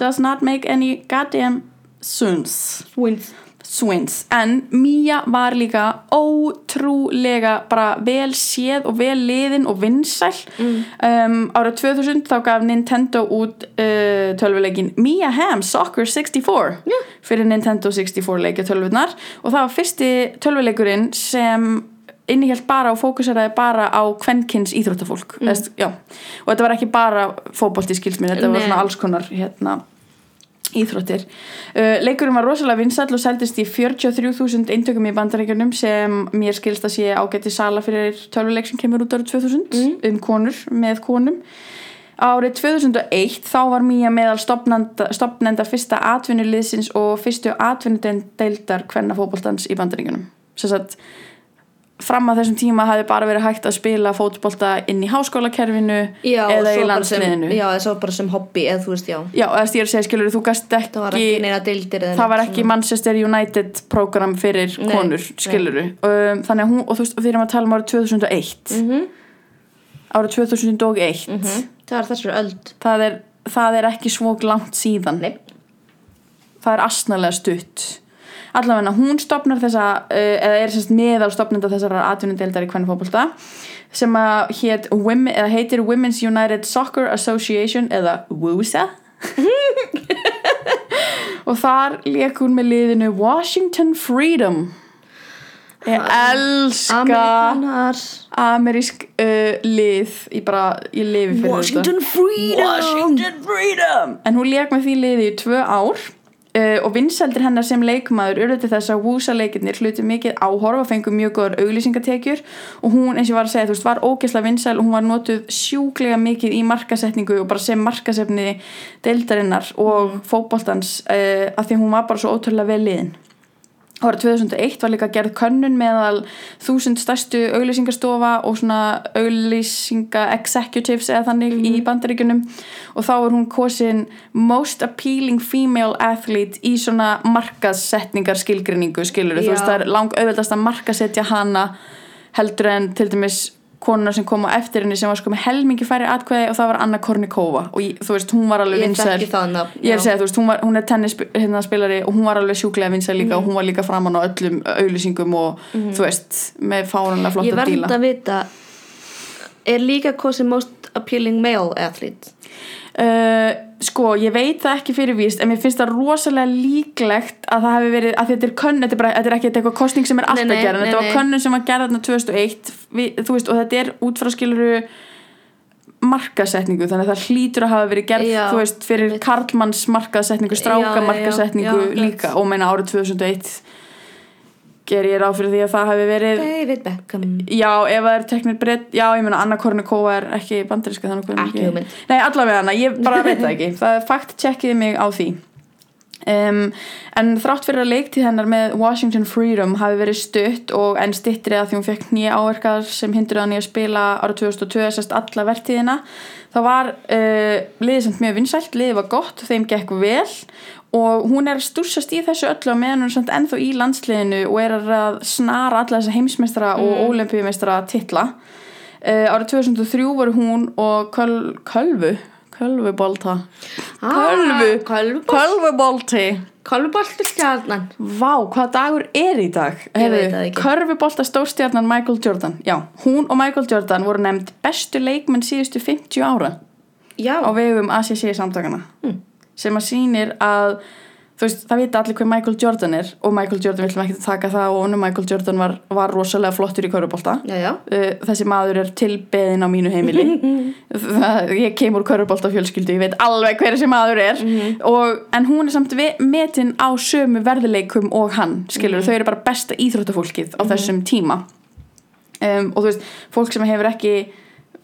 Does not make any goddamn sense. Wins. Swins en Mía var líka ótrúlega bara vel séð og vel liðin og vinsæl. Um, árið 2000 þá gaf Nintendo út uh, tölvuleikin Mia Hamm Soccer 64 Yeah. fyrir Nintendo 64 leikja tölvunar og það var fyrsti tölvuleikurinn sem innihjalt bara og fókuseraði bara á kvenkins íþróttafólk. Mm. Eðst, og þetta var ekki bara fótbolti skilsminn, þetta var Nei. svona alls konar hérna íþróttir. Uh, leikurinn var rosalega vinsall og seldist í 43.000 eintökum í bandaríkjunum sem mér skilst að sé ágætti sala fyrir tölvuleik sem kemur út árið 2000 um konur með konum. Árið 2001 þá var Mía meðal stopnenda, fyrsta atvinnuliðsins og fyrstu atvinnudeildar hvenna fótboltans í bandaríkjunum. Sess að fram að þessum tíma hafi bara verið hægt að spila fótbolta inn í háskólakerfinu já, eða í bara sem, landsliðinu. já, svo bara sem hobby eða þú veist, já. Já, eða að segja, skilur, þú gast ekki, það var ekki neina deildir eða það var ekki Manchester United program fyrir Nei, konur, skilur um, þannig að hún, og þú veist, og þegar maður tala um árið 2001 Mhm. árið 2001 svona. það er þessari öld. Það, er, það er ekki svo langt síðan. Nei. það er asnalega stutt allavega hún stopnar þessa uh, eða er semst meðal stopnenda þessara atvinnudeildar í hvernig fótbolta sem að eða heitir Women's United Soccer Association eða WUSA og þar lék hún með liðinu Washington Freedom. Ég elska Amerikanar amerísk uh, lið ég bara, ég lifi fyrir Washington þetta. Freedom! Washington Freedom! En hún lék með því liði í tvö ár uh, og vinseldir hennar sem leikmaður urðu til þess að Wúsa leikirnir hluti mikið áhorf og fengu mjög góður auglýsingatekjur. Og hún eins og ég var að segja þú veist var ógeðslega vinsæl og hún var notuð sjúklega mikið í markasetningu og bara sem markasefni deildarinnar og fótboltans uh, af því hún var bara svo ótrúlega vel liðin Árið 2001 var líka gerð könnun meðal þúsund stærstu auglýsingastofa og svona auglýsinga executives eða þannig í bandaríkunum og þá var hún kosin most appealing female athlete í svona markasetningar skilgrinningu skilur þú veist það er lang auðveldast að markasetja hana heldur en til dæmis konuna sem kom á eftir henni sem var sko með helmingi færi atkvæði og það var Anna Kornikova. Og ég, þú veist, hún var alveg Ég vinsæl. ég er segja, þú veist, hún, var, hún er tennisspilari og hún var alveg sjúklega vinsæl líka Mhm. og hún var líka framan á öllum auðlýsingum og þú veist, með fárunlega Ég flotta díla. að vita Er líka kosin most appealing male athlete Uh, sko, ég veit það ekki fyrir víst en mér finnst það rosalega líklegt að það hefði verið, að þetta er könn þetta er, bara, þetta er ekki eitthvað kostning sem er alltaf Nei, nei, gerð nei, þetta var nei. könnun sem var gerð þarna 2001 við, veist, og þetta er út frá skiluru markasetningu þannig að það hlýtur að hafa verið gerð Já, veist, fyrir karlmanns markasetningu stráka já, markasetningu já, líka. og meina árið 2001 ger ég ráð fyrir því að það hefði verið David Beckham. Já, ef það er teknir breytt, já, ég meina Anna Kornikova er ekki bandaríska þannig að Ekki hugmynd. Nei, allavega hana, ég bara veit það ekki. Það er fakt tjekkiði mig á því. Um, en þrátt fyrir að leiktíð hennar með Washington Freedom hafi verið stutt og enn stittri að því hún fekk nýja áverkar sem hindur hann í að spila ára 2002 sérst alla vertíðina það var uh, liðið samt mjög vinsælt liðið var gott, þeim gekk vel og hún er að stúrsast í þessu öllu á meðan hún er samt ennþá í landsliðinu og er að snara alla þessa heimsmeistara og Mm. olimpíumeistara titla. Uh, árið 2003 voru hún og köl, Kölvu Kölvubolta. Kölvu Kölvu Kölvubolti. Kölvubolti. Stjarnan. Vá, hvað dagur er í dag? Körfubolta stórstjarnan Michael Jordan. Já, hún og Michael Jordan voru nefnd bestu leikmenn síðustu 50 ára Já, á vegum ACC samtakana Mm. Sem að sýnir að þú veist, það vita allir hver Michael Jordan er og Michael Jordan viljum ekki taka það og honum Michael Jordan var, var rosalega flottur í já uh, þessi maður er tilbeðin á mínu heimili. Það, ég kem úr körfubolta fjölskyldu, ég veit alveg hver þessi maður er. Og, en hún er samt metin á sömu verðileikum og hann, skilur, þau eru bara besta íþróttafólkið á þessum tíma. Um, og þú veist, fólk sem hefur ekki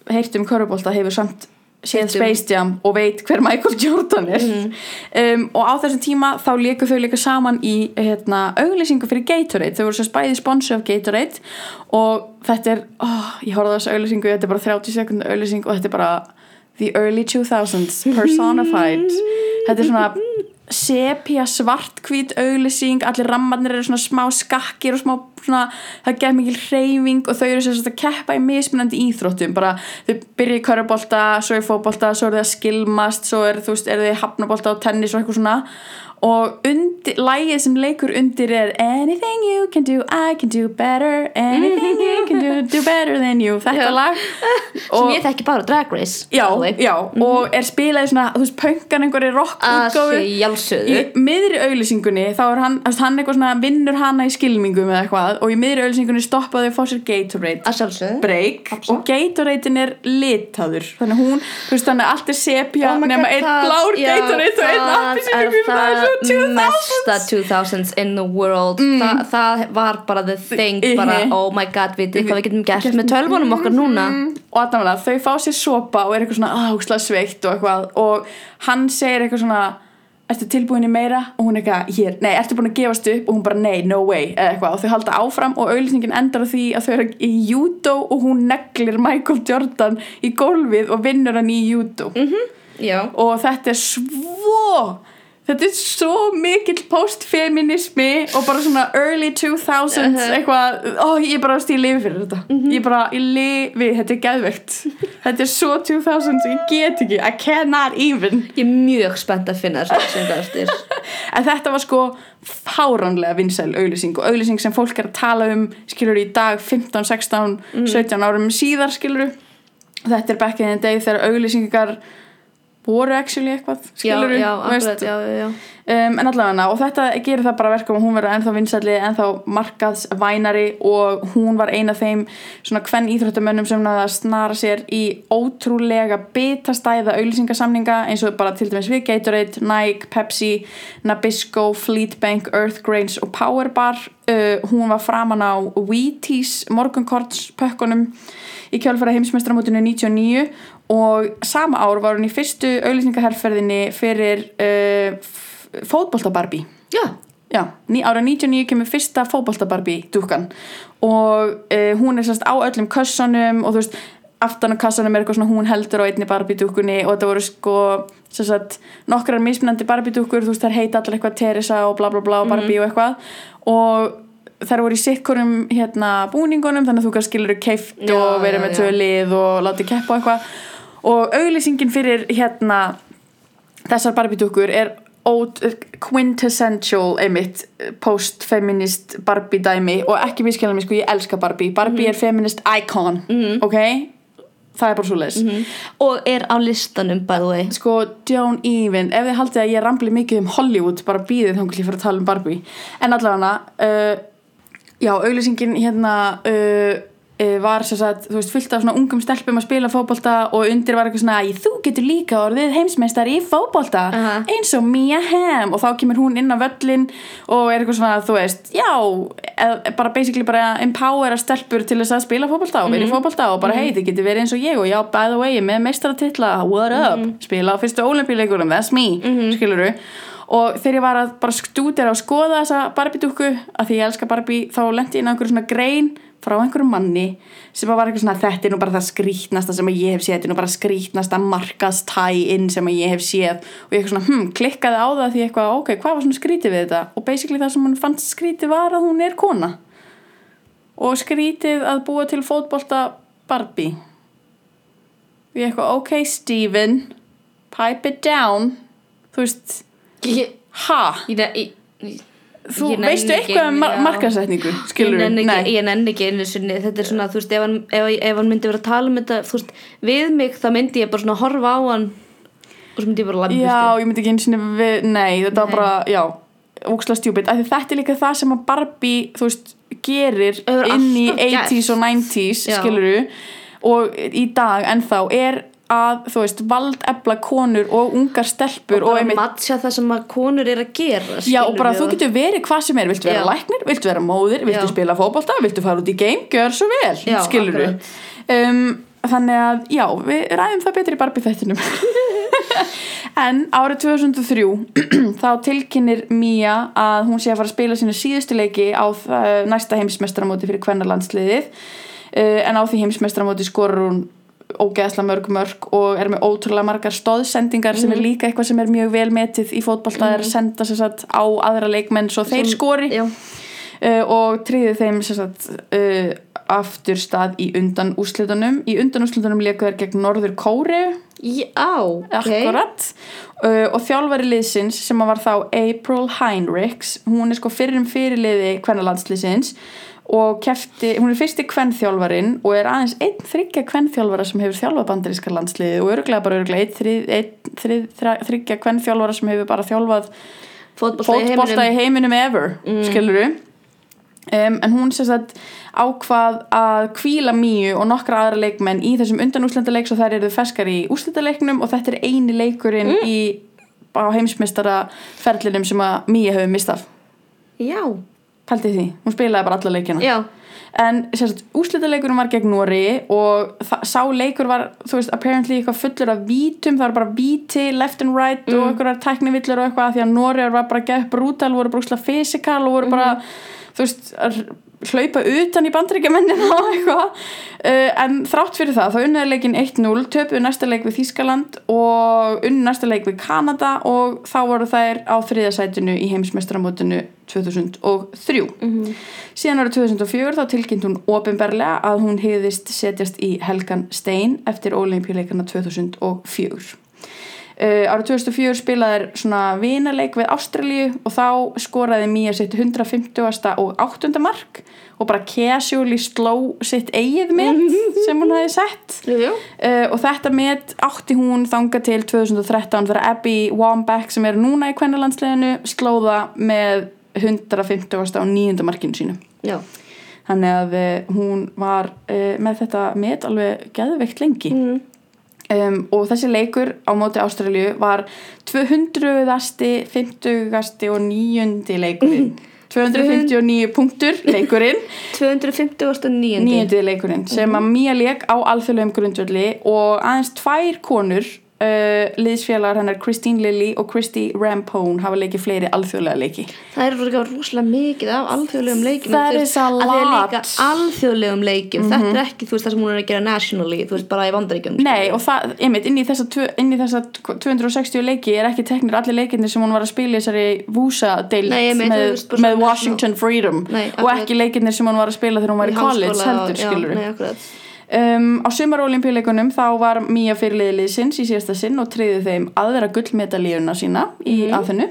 heyrt um körfubolta hefur samt séð Space Jam og veit hver Michael Jordan er. Um, og á þessum tíma þá líku þau líka saman í hérna, auglýsingu fyrir Gatorade. Þau voru svo spæði sponsor af Gatorade og þetta er, oh, ég horfði á þessu auglýsingu þetta er bara 30 sekund auglýsing og þetta er bara the early 2000s personified. Þetta er svona sepia svartkvít auglýsing allir rammarnir eru svona smá skakkir og smá svona, það gef mikil hreyfing og þau eru sagt að keppa í mismunandi íþróttum. Bara þau byrja í körubólta svo í fótbolta, svo eru þau að skilmast svo eru, þau hafnabólta og tennis og eitthvað svona og lægið sem leikur undir er Anything you can do, I can do better. Anything you can do, do better than you. Þetta lag. Sem ég þekki bara Drag Race já, já, og er spilað í svona, þú veist, pönkan einhverju rock Að útgáfu sjálfsögðu. í miðri auðlýsingunni þá er hann, hann eitthvað svona vinnur hana í skilmingum eða eitthvað. Og í miðri auðlýsingunni stoppaði fór sér Gatorade. Break. Og Gatoradein er litaður. Þannig hún, þú veist, þannig allt er sepja Oh nema einn blár Gatorade og einn það appisínu er svo það. 2000 mesta 2000s in the world. Þa, það var bara the thing bara, oh my god, vitið hvað við getum gert með tölvunum okkar núna. Og allavega þau fá sér sopa og er eitthvað svona áhugslag sveitt og eitthvað. Og hann segir eitthvað svona ertu tilbúin í meira? Og hún eitthvað hér, nei, ertu búin að gefast upp? Og hún bara nei, no way eitthvað. Og þau halda áfram og auðlýsingin endar því að þau eru í judo og hún neglir Michael Jordan í gólfið og vinnur hann í judo Já, og þetta er svo þetta er svo mikill postfeminismi og bara svona early 2000s Uh-huh. eitthvað, ó ég bara veist ég lifi fyrir þetta Mhm. ég bara, ég lifi, þetta er geðvegt þetta er svo 2000s, ég get ekki I cannot even ég er mjög spennt að finna þessu sem það eftir en þetta var sko fáránlega vinsæl auglýsing og auglýsing sem fólk er að tala um skilur í dag 15, 16, Mhm. 17 árum síðar skilur þetta er back in the day þegar auglýsingar voru actually eitthvað skilur já, akkurat, já, já, já. Um, en allavega og þetta gerir það bara verkum að hún verður ennþá vinsælli, ennþá markaðsvænari og hún var ein af þeim svona kvenn íþróttamönnum sem náði að snara sér í ótrúlega bitastæða auglýsingasamninga eins og bara til dæmis við Gatorade, Nike, Pepsi Nabisco, Fleetbank, Earthgrains og Powerbar. Uh, hún var framan á Wheaties morgunkorts pökkunum í kjálfæra heimsmeistramótinu 99 og sama ár var hún í fyrstu auglýsingaherferðinni fyrir uh, fótboltabarbí Já, Já, ára 99 kemur fyrsta fótboltabarbí dúkan og uh, hún er sérst á öllum kössunum og þú veist aftan á kassanum er eitthvað svona hún heldur á einni barbí dúkunni og þetta voru sko sérst nokkrar mismunandi barbí dúkur þú veist þær heita allir eitthvað Teresa og bla bla bla og barbí og eitthvað. Og þær voru í sikkurum hérna búningunum þannig að þú kannski skilur keift Já, og verið með já. tvö lið og látið keppa og eitthvað. Og auglýsingin fyrir hérna þessar barbidúkur er ót- quintessential einmitt post-feminist Barbie dæmi og ekki miskjala mig sko ég elska Barbie. Barbie Mhm. er feminist icon ok, það er bara svo leis og er á listanum by the way. Sko don't even. Ef þið haldið að ég rambli mikið um Hollywood bara býðið þá ég fyrir að tala um Barbie. En allavega uh, já, auglýsingin hérna uh, uh, var sem sagt, þú veist, fullt af svona ungum stelpum að spila fótbolta og undir var eitthvað svona "Æ, þú getur líka orðið heimsmeistar í fótbolta. Aha. eins og Mia Hamm. Og þá kemur hún inn á völlin og er eitthvað svona, þú veist, já eð, bara basically bara empowera stelpur til þess að spila fótbolta og vera í fótbolta og bara hei, þið getur verið eins og ég og já, by the way, með meistaratitla, what up? Spila á fyrstu olimpíuleikurum, that's me. Skiluru og þegar ég var að bara stúdera og skoða þessa Barbie-dúkku að því ég elska Barbie þá lendi ég inn á einhverju svona grein frá einhverjum manni sem var eitthvað svona þetta er nú bara það skrítnasta sem ég hef séð þetta er nú bara skrítnasta markastæ-inn sem ég hef séð. Og ég svona hm, klikkaði á það því eitthvað ok, hvað var svona skrítið við þetta? Og basically það sem hún fannst skrítið var að hún er kona. Og skrítið að búa til fótbolta Barbie. Og ég eitthvað ok Steven pipe it down. Þú veist ég, þú veistu eitthvað um mar já. markasetningu skilur nenni nei. ég nenni ekki einu sinni. Þetta er svona, þú veist, ef hann, ef, ef hann myndi vera að tala um þetta, þú veist, við mig þá myndi ég bara svona horfa á hann og svo myndi ég bara labba Já, ég myndi ekki einu sinni við, nei, þetta var bara, já, ókslega stjúpid, af því þetta er líka það sem að Barbie, þú veist, gerir inn í alltaf 80s og 90s, Já. skiluru, og í dag ennþá er að, þú veist, valdefla konur og ungar stelpur og og, bara einmitt, matcha það sem að konur er að gera já, og bara þú getur verið hvað sem er, viltu vera Já. læknir, viltu vera móðir, viltu Já. spila fótbolta, viltu fara út í game, gjör svo vel, Já, skiluru. akkurat. Um, þannig að, já, við ræðum það betri í Barbie þættinum. En árið 2003 þá tilkynir Mía að hún sé að fara að spila sína síðustu leiki á næsta heimsmestramóti fyrir kvennarlandsliðið uh, en á því heimsmestramóti skorur hún ógeðsla mörg mörg og er með ótrúlega margar stóðsendingar sem er líka eitthvað sem er mjög vel metið í fótbolta er að senda sér satt á aðra leikmenn svo þeir skori. uh, og tryði þeim sagt, uh, aftur stað í undan úrslitunum. Í undan úrslitunum leiku þær gegn Norður Kóri já, ok. Akkurat. Uh, og þjálfari liðsins sem var þá April Heinrichs hún er sko fyrir um fyrirliði kvennalandsliðsins og kefti, hún er fyrsti kvennþjálfarin og er aðeins einn þryggja kvennþjálfara sem hefur þjálfað bandaríska landsliði og örglega bara örglega einn þrið, einn, þrið, þryggja kvennþjálfara sem hefur bara þjálfað fótbolta í heiminum ever mm. skiluru um, en hún sem sagt ákvað að kvíla Míu og nokkra aðra leikmenn í þessum undan úrslendaleik svo þær eru ferskar í úrslendaleiknum og þetta er eini leikurinn Mm. í á heimsmeistara ferlinum sem að Míu hefur mistað já, pælti því, hún spilaði bara alla leikina já, en úrslitaleikurinn var gegn Nóri og sá leikur var þú veist, apparently eitthvað fullur af vítum það var bara víti, left and right Mm. og eitthvað teknivillur og eitthvað því að Nóri var bara gett brútal, voru bara úrslega fysikal og voru bara, Mhm. þú veist hlaupa utan í bandryggja og eitthvað. Uh, en þrátt fyrir það, þá unnaði leikin 1-0 töpuðu næsta leik við Þískaland og unnu næsta leik við Kanada og þá voru þær á þriðasætinu í heimsmestramótinu 2003 síðan árið 2004 þá tilkynnt hún ofinberlega að hún hegðist setjast í Helgan Stein eftir olimpíuleikana 2004 Uh, árið 2004 spilaði þær svona vinaleik við Ástralíu og þá skoraði Mía sitt 150. og 8. mark og bara casually sló sitt eigið met sem hún hefði sett uh, og þetta met átti hún þanga til 2013 þegar Abby Wambach sem er núna í kvennalandsleginu slóða með 150. og 9. markinu sínu já, þannig að uh, hún var uh, með þetta met alveg geðveikt lengi mm. Um, og þessi leikur á móti Ástralju var 200. 50. og 9. leikurinn 259 punktur leikurinn 259. nýjöndi leikurinn sem að Mía leik á alþjóðlegum grundvöldi og aðeins tvær konur uh, liðsfélagar hennar Christine Lilly og Christy Rampone hafa leikið fleiri alþjóðlega leiki. Það er rosalega mikið af alþjóðlegum að Það er líka lot. Mhm. alþjóðlegum leikjum Þetta er ekki, þú veist, það sem hún er að gera nationally Þú veist, bara í vandaríkjum Nei, og það, einmitt, inn í þessa, inn í þessa 260 leiki er ekki teknir allir leikindir sem hún var að spila í þessari Nei, einmitt, með, með Washington Freedom. Nei, og ekki leikindir sem hún var að spila þegar hún var í college heldur, skilur Um, á sumarolimpíuleikunum þá var Mía fyrirliði liðsins í síðasta sinn og triði þeim aðra gullmedalíuna sína í Mhm. mm. aðhennu.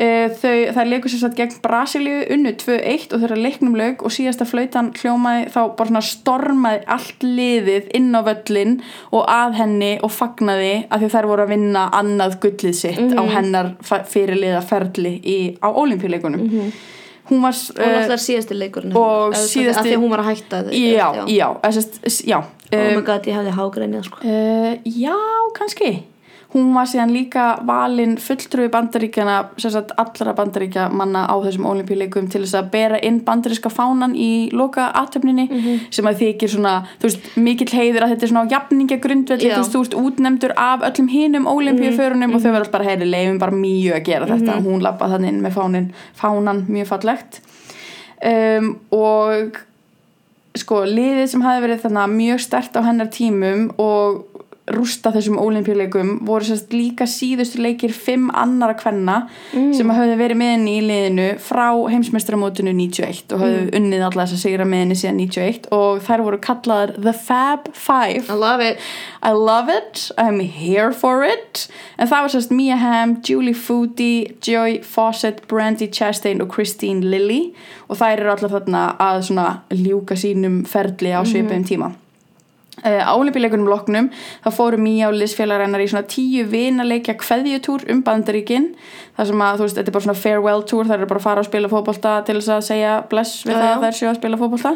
Uh, þau, þær leikur sér satt gegn Brasilíu unnu 2-1 og þeirra leiknum lauk og síðasta flautan hljómaði þá bara svona stormaði allt liðið inn á völlin og að henni og fagnaði að því þær voru að vinna annað gullið sitt Mhm. á hennar fa- fyrirliða ferli í, á olimpíuleikunum. Hún var... Og náttúrulega síðasti leikurinn og síðasti- Af því að hún var að hætta Já, já, já, já, já Oh my um, god, ég hefði hágreinið sko. Uh, já, kannski hún var síðan líka valin fulltrúi bandaríkjana sagt allra bandaríkja manna á þessum olimpíuleikum til þess að bera inn bandaríska fánan í loka aðtöfninni sem að þykir svona, þú veist, mikill heiður að þetta er svona á Já. þú veist, þú veist útnemdur af öllum hinum olimpíuförunum og þau verður bara heyri leifum bara mjög að gera þetta. Og hún lappa þannig inn með fánin, fánan mjög fallegt. Um, og sko liðið sem hafi verið þannig mjög stert á hennar tímum og rústa þessum ólimpíuleikum voru sérst líka síðustu leikir fimm annara kvenna sem hafði verið með henni í liðinu frá heimsmestramótinu 91 og hafði unnið alla þess að sigra með henni síðan 91 og þær voru kallaðar The Fab Five. I love it. I love it, I'm here for it. En það var sérst Mia Hamm, Julie Foody Joy Fawcett, Brandy Chastain og Christine Lilly. Og þær eru allar þarna að svona ljúka sínum ferli á svipuðum tíma Uh, á olimpíuleikunum loknum þá fóru Mía og liðsfélagar hennar í svona tíu vinaleikja kveðjutúr um bandaríkin þar sem að þú veist, þetta er bara svona farewell tour þær eru bara að fara og spila fótbolta til þess að segja bless við það að þær séu að spila fótbolta.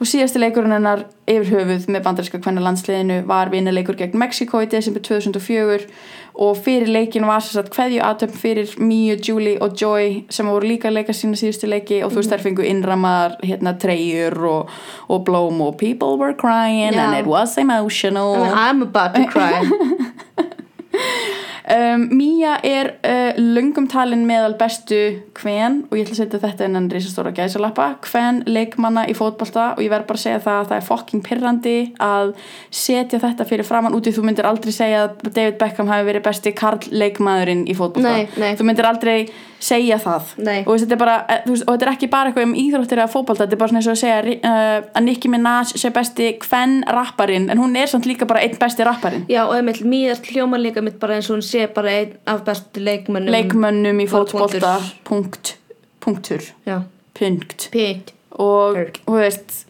Og síðasti leikurinn hennar yfir höfuð með bandaríska kvenna landsliðinu var vinaleikur gegn Mexiko í desember 2004 og fyrir leikin var sér satt kveðju aðtöfn fyrir Míu, Julie og Joy sem voru líka að leika sína síðustu leiki. Og þú veist þær fengu innramar hérna treyjur og, og blóm og people were crying Já. and it was emotional. Mean, I'm about to cry um, Mía er uh, löngum talin meðal bestu kven og ég ætla að setja þetta innan risastóra gæsalappa kven leikmanna í fótbolta og ég verð bara að segja það að það er fokking pirrandi að setja þetta fyrir framann úti þú myndir aldrei segja að David Beckham hafi verið besti karl leikmaðurinn í nei. þú myndir aldrei segja það Nei. og, þetta er bara, eh, veist, og þetta er ekki bara eitthvað um íþróttir eða fótbolta, þetta er bara svona eins og að segja uh, að Nicki Minaj sé besti kven rapparinn en hún er samt líka bara einn besti rapparinn Já, og einmitt, mér hljóma líka mitt bara eins og hún sé bara einn af bestu leikmönnum leikmönnum í fótbolta punkt, punktur, Já, punkt. Píkt og þú veist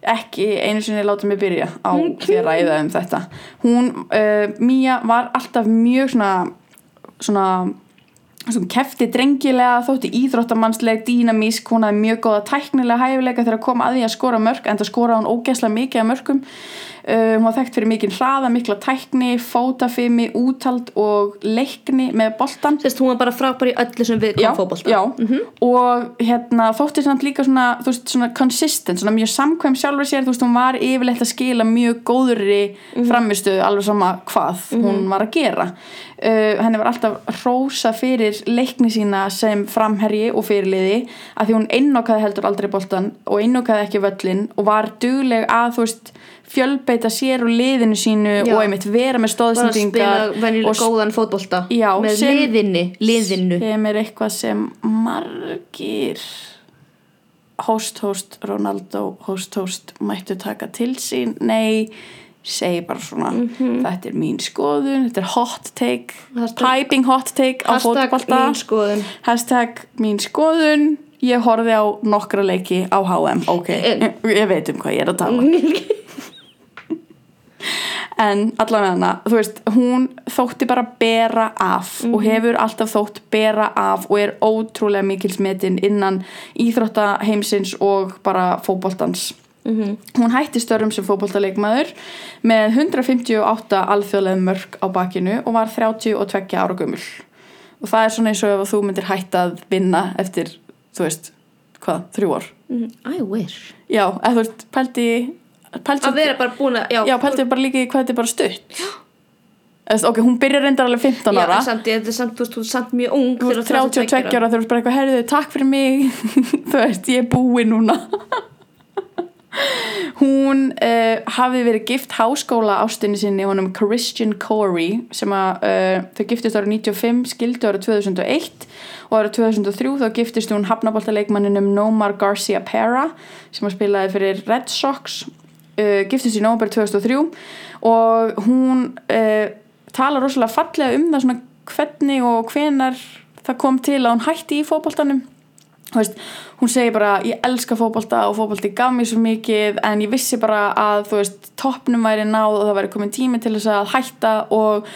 ekki einu sinni láta mig byrja á því að ræða um þetta. Hún, uh, Mía var alltaf mjög svona svona svona kefti drengilega, þótti íþróttamannsleg dýnamísk, hún hafði mjög góða tæknilega hæfileika þegar kom að því að skora mörk en það skoraði hún ógeðslega mikið af mörkum uh, hún var þekkt fyrir mikið hraða, mikla tækni fótafimi, úthald og leikni með boltan Sérst, hún var bara frábær í öllu sem við já, kom fótbolta. já. og hérna þótti samt líka svona, þú veist, svona consistent, svona mjög samkvæm sjálfur sér, þú veist, hún var yfirleitt að skila mjög góðri mm framistu alveg sama hvað hún var að gera. Uh, henni var alltaf rósa fyrir leikni sína sem framherji og fyrirliði að því hún einnokaði heldur aldrei boltan og einnokaði ekki völlin og var dugleg að, þú veist fjölbeita sér og liðinu sínu Já. og einmitt vera með stóðsendingar og góðan fótbolta Já, með sem- liðinni, liðinu. sem er eitthvað sem margir host host Ronaldo host host mættu taka til sín. Nei, segi bara svona þetta er mín skoðun, þetta er hot take Hashtag- piping hot take á fótbolta. mín hashtag mín skoðun. Ég horfði á nokkra leiki á HM ok, En- ég veit um hvað ég er að tala en allavega hana þú veist, hún þótti bara bera af og hefur alltaf þótt bera af og er ótrúlega mikilsmetin innan íþróttaheimsins og bara fótboltans. Hún hætti störfum sem fótboltaleikmaður með 158 alþjóðlega mörg á bakinu og var 32 ára gömul. Og það er svona eins og ef þú myndir hætta að vinna eftir, þú veist hvað, þrjú ár? I wish. Já, eða þú pældi pældi að vera bara búin að já, Já, pæltu bara líka í hvað þetta er bara stutt. Þess, ok, hún byrjar reyndar alveg 15 Já, ára. en samt, ég, er samt, þú veist, þú ert samt mjög ung þú ert 32 ára. þegar þú ert bara eitthvað herðið, takk fyrir mig. Þú veist, ég er búi núna. Hún uh, hafi verið gift háskóla ástinni sinni honum Christian Corey sem að uh, þau giftist árið 95 skildu árið 2001 og árið 2003 þá giftist hún hafnaboltaleikmanninum Nomar Garcia Pera sem að spilaði fyrir Red Sox uh, giftist í nómber 2003 og hún uh, talar rosalega fallega um það svona hvernig og hvenar það kom til að hún hætti í fótboltanum. Þú veist, hún segir bara ég elska fótbolta og fótbolti gaf mér svo mikið en ég vissi bara að þú veist toppnum væri náð og það væri komin tími til þess að hætta og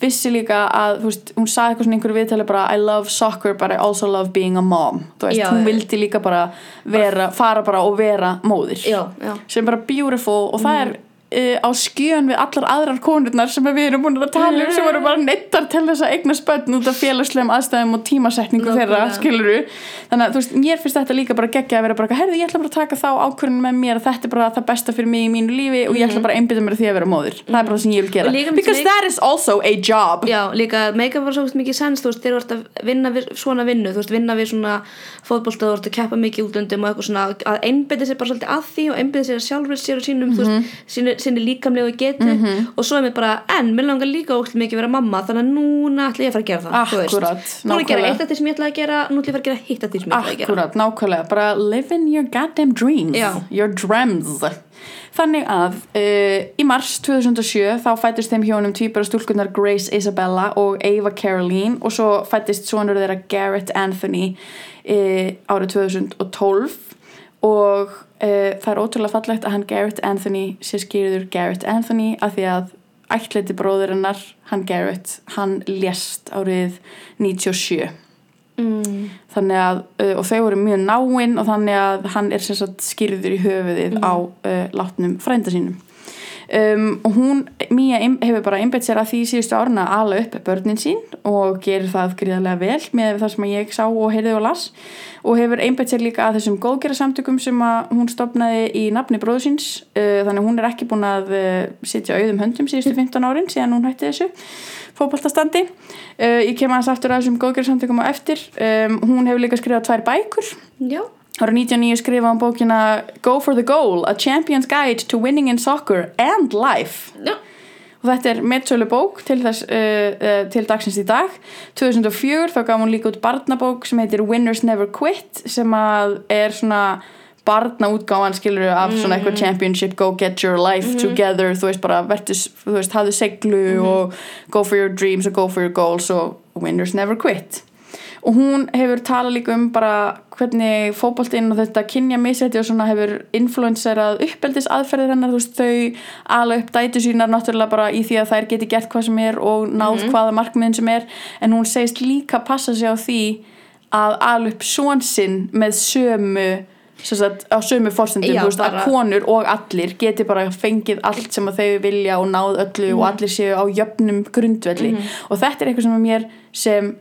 vissi líka að þú veist, hún sagði eitthvað svona einhverju viðtali bara I love soccer but I also love being a mom. Þú veist, Já, hún já. vildi líka bara vera, fara bara og vera móðir. Já, já. Sem bara beautiful og það er uh, á skjön við allar aðrar konurnar sem við erum búin að tala um sem eru bara neittar til þess að eigna spönn út af félagslegum aðstæðum og tímasetningu þeirra, Nákvæmlega. skiluru þannig að þú veist, mér finnst þetta líka bara geggja að vera bara, herðu, ég ætla bara að taka þá ákvörðin með mér að þetta er bara það besta fyrir mig í mínu lífi og ég ætla bara að einbytta mér því að vera móðir. Það er bara það sem ég vil Mhm. Gera because make- that is also a job. Já, líka make-up var svo mikið sens, þú veist, þegar þú ert að vinna við svona vinnu, þú veist, vinna við svona fótbolta, og og og sinni, líkamlegu getu og svo er mér bara, en mér langar líka ókslega mikið að vera mamma, þannig að núna ætla ég að fara að gera það, þú veist. Akkúrat, Nú er að gera nákvæmlega. eitt af því sem ég ætla að gera, nú ætla ég að fara að gera hitt af því sem ég ætla að gera. Akkurat, nákvæmlega, bara living your goddamn dreams Já. your dreams þannig að uh, í mars 2007 þá fættist þeim hjónum tvíbara stúlkunar Grace Isabella og Ava Caroline og svo fættist sonur þeirra Garrett Anthony uh, árið 2012 og uh, það er ótrúlega fallegt að hann Garrett Anthony sé skýrður Garrett Anthony af því að ættleiti bróður hennar, hann Garrett hann lést árið 97 Mm. þannig að, uh, og þau voru mjög náinn og þannig að hann er sagt skýrður í höfuðið á uh, látnum frænda sínum um, og hún, Mía hefur bara einbett sér að því síðustu árna að ala upp börnin sín og gerir það gríðarlega vel með það sem ég sá og heyrði og las. Og hefur einbett sér líka að þessum góðgerðarsamtökum sem að hún stopnaði í nafni bróðu síns. Uh, þannig að hún er ekki búin að uh, sitja auðum höndum síðustu 15 árin síðan hún hætti þessu fótboltastandi. Uh, ég kem aðeins aftur að þessum góðgerðarsamtökum á eftir. Um, hún hefur líka skrifað tvær bækur. Já, ára 99 skrifaði hann bókina Go for the Goal, A Champion's Guide to Winning in Soccer and Life. Já, og þetta er meðsölu bók til, þess, uh, uh, til dagsins í dag. 2004 þá gaf hún líka út barnabók sem heitir Winners Never Quit sem að er svona barnaútgáfan skilur af svona eitthvað championship go get your life together þú veist bara vertus, þú veist hafðu seglu og go for your dreams og go for your goals og winners never quit og hún hefur talað líka um bara hvernig fótboltinn og þetta kynja misrætti og svona hefur influencerað uppeldis aðferðir hennar, þú veist, þau ala upp dætu sínar náttúrulega bara í því að þær geti gert hvað sem er og náð hvaða markmiðin sem er, en hún segist líka passa sig á því að ala upp són sinn með sömu sagt, á sömu fórstendum, Já, þú veist, bara- að konur og allir geti bara fengið allt sem þau vilja og náð öllu og allir séu á jöfnum grundvelli. Og þetta er eitthvað sem mér sem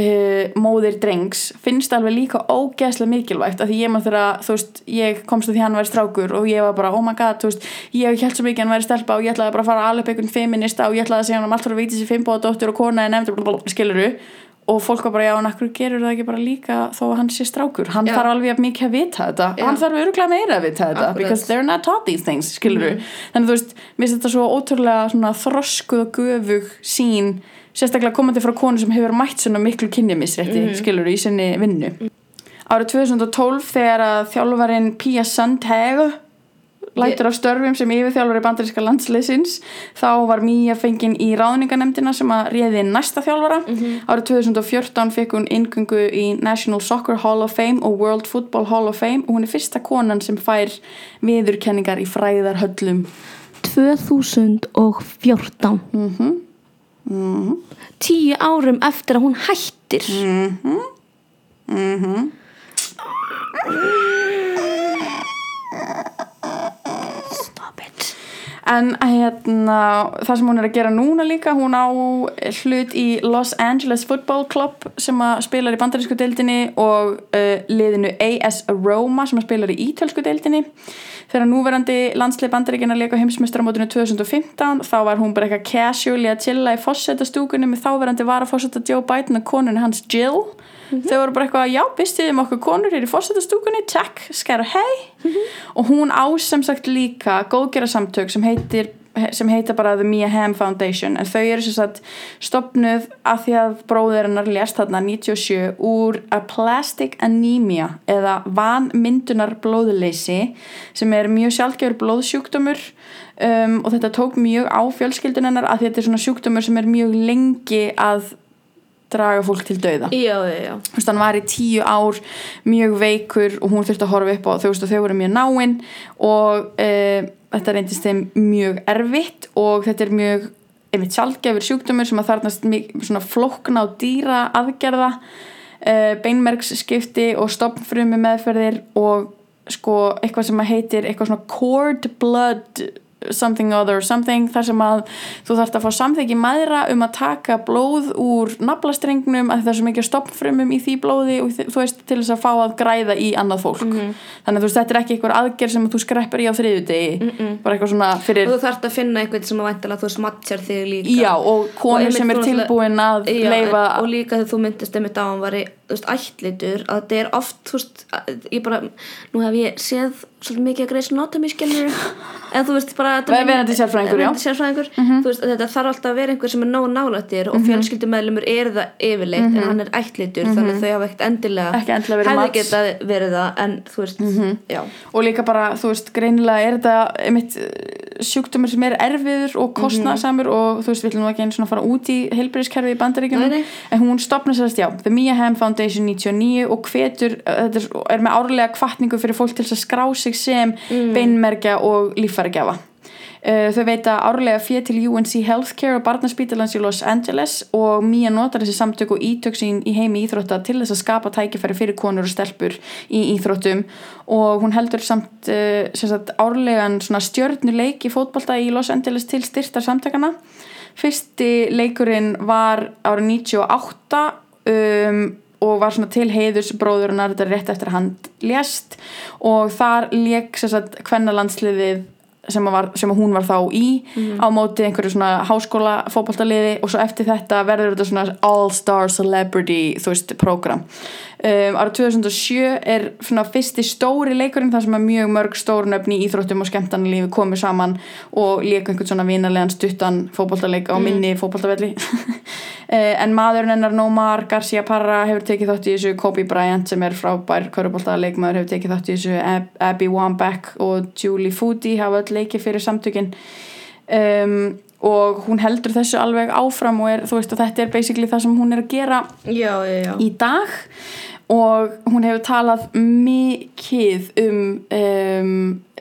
uh, móðir drengs finnst alveg líka ógeðslega mikilvægt að því ég maður þegar þú veist ég komst að því hann væri strákur og ég var bara oh my god, þú veist, ég held svo mikið að hann væri stelpa og ég ætlaði bara að fara að alveg einhvern feminista og ég ætlaði að segja hann um allt frá vítið sér fimmboða dóttur og kona en nefndur skiluru og fólk var bara já, en akkur gerur það ekki bara líka þó að hann sé strákur, hann Já. þarf alveg mikið að vita þetta, Já. hann þarf öruglega meira að vita þetta, Akkurat. because they're not taught these things skiluru, þannig þú veist mér finnst þetta svo ótrúlega þroskuð og göfug sín, sérstaklega komandi frá konu sem hefur mætt svona miklu kynjamisrétti mm skiluru í sinni vinnu. Árið 2012 þegar að þjálfarinn Pia Sundhage lætur af störfum sem yfirþjálfari bandaríska landsliðsins þá var Mía fengin í ráðninganemdina sem að réði næsta þjálfara. Árið 2014 fekk hún ingungu í National Soccer Hall of Fame og World Football Hall of Fame og hún er fyrsta konan sem fær viðurkenningar í fræðarhöllum. 2014 Mhm. Tíu árum eftir að hún hættir. Stop it en hérna það sem hún er að gera núna líka hún á hlut í Los Angeles Football Club sem spilar í bandarísku deildinni og uh, liðinu AS Roma sem spilar í ítölsku deildinni. Þegar núverandi landslið bandaríkina leika heimsmestramótinu 2015 þá var hún bara eitthvað casually að chilla í fósetastúkunni með þáverandi var að fósetta Joe Biden og konunni hans Jill þau voru bara eitthvað, já, bystiðum okkur konur hér í fórsetastúkunni, takk, skæra hei og hún á sem sagt líka góðgera samtök sem heitir sem heita bara The Mia Hamm Foundation en þau eru sem sagt stopnuð af því að bróðurinnar lést þarna 97 úr a plastic anemia eða vanmyndunar blóðleysi sem er mjög sjálfgefur blóðsjúkdómur um, og þetta tók mjög á fjölskyldunennar af því að þetta er svona sjúkdómur sem er mjög lengi að draga fólk til dauða. Já, já, já. Þú veist, hann var í tíu ár mjög veikur og hún þurfti að horfa upp á þú veist og þau voru mjög náinn og e, þetta reyndist þeim mjög erfitt og þetta er mjög einmitt sjálfgefur sjúkdómur sem að þarnast svona flókna og dýra aðgerða e, beinmerksskipti og stopnfrumi meðferðir og sko eitthvað sem að heitir eitthvað svona cord blood something other something þar sem að þú þarfst að fá samþyggi maðra um að taka blóð úr naflastrengnum að það er svo mikið stoppfrumum í því blóði og þú veist til þess að fá að græða í annað fólk. Mhm. þannig að þú veist þetta er ekki einhver aðgerð sem að þú skreppur í á þriðudegi bara eitthvað svona fyrir og þú þarft að finna einhvern sem að væntalega þú smatjar þig líka. Já og konur sem er tilbúin að Já, leifa og líka þegar þú myndist einmitt á hann var þú veist, ættlitur að þetta er oft þú veist, ég bara, nú hef ég séð svolítið mikið að greið anatomy skilur en þú veist bara þetta Ver- verandi sérfræðingur. Mhm. sérfræðingur þú veist, að þetta þarf alltaf að vera einhver sem er nóg nálættir og fjölskyldumæðlumur er það yfirleitt en hann er ættlitur þannig að þau hafa ekkert endilega Mhm. Ekki endilega verið hefði mats. getað verið það en þú veist, Mhm. já og líka bara, þú veist, greinilega er þetta einmitt eh, sjúkdómur sem er erfiður og kostnaðsamur og þú veist, við nú ekki einu svona fara út í heilbyrðiskerfi í bandaríkjunum, en hún stopna sérst, já, The Mia Hamm Foundation 99 og hvetur, eh, þetta er, er með árlega kvartningu fyrir fólk til að skrá sig sem beinmerkja og líffæragjafa. Uh, þau veita árlega fyrir til UNC Healthcare og barnaspítalans í Los Angeles og Mía notar þessi samtök og ítök sín í heimi íþrótta til þess að skapa tækifæri fyrir konur og stelpur í íþróttum. Og hún heldur samt uh, sagt, árlegan stjörnuleik í fótbolta í Los Angeles til styrtar samtökana fyrsti leikurinn var árið 98 um, og var svona til heiðurs bróðurinnar þetta er rétt eftir að hann lést. Og þar leik sagt kvennalandsliðið sem, var, sem hún var þá í á móti einhverju svona háskóla fótballtaliði og svo eftir þetta verður þetta svona all-star celebrity þú veist, program um, ára 2007 er svona fyrsti stóri leikurinn þar sem er mjög mörg stórnöfni í íþróttum og skemmtanlífi komið saman og líka einhvern svona vinarlegan stuttan fótballtaleik á minni fótballtavelli en maðurinn hennar Nómar Garcia Parra hefur tekið þátt í þessu. Kobe Bryant sem er frábær körubóltaleikmaður hefur tekið þátt í þessu. Ab Abby Wambach og Julie Foody hafa öll leikið fyrir samtökin. Um, og hún heldur þessu alveg áfram og er, þú veist að þetta er basically það sem hún er að gera já, já, já. í dag. Og hún hefur talað mikið um, um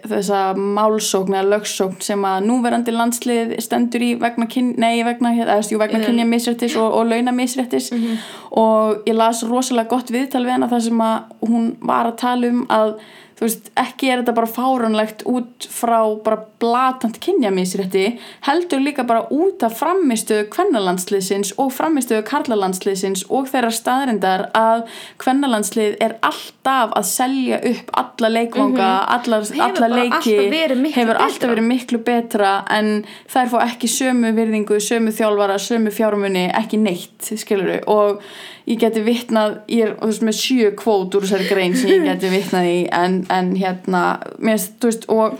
þessa málsókn eða lögsókn sem að núverandi landslið stendur í vegna, kyn, nei, vegna, jú, vegna Mm. kynja misrættis og, og launa misrættis Mhm. og ég las rosalega gott viðtal við hana þar sem að hún var að tala um að þú veist, ekki er þetta bara fáránlegt út frá bara blatant kynjamisrétti, heldur líka bara út af framistöðu kvennalandsliðsins og framistöðu karlalandsliðsins og þeirra staðrindar að kvennalandslið er alltaf að selja upp alla leikvanga, Mhm. Hefur alla leiki alltaf hefur betra. alltaf verið miklu betra en þær fá ekki sömu virðingu, sömu þjálfara, sömu fjármunni, ekki neitt, skilur og ég geti vitnað, ég er veist, með sjö kvót úr þessari grein sem ég geti vitnað í en, en hérna mér, veist, og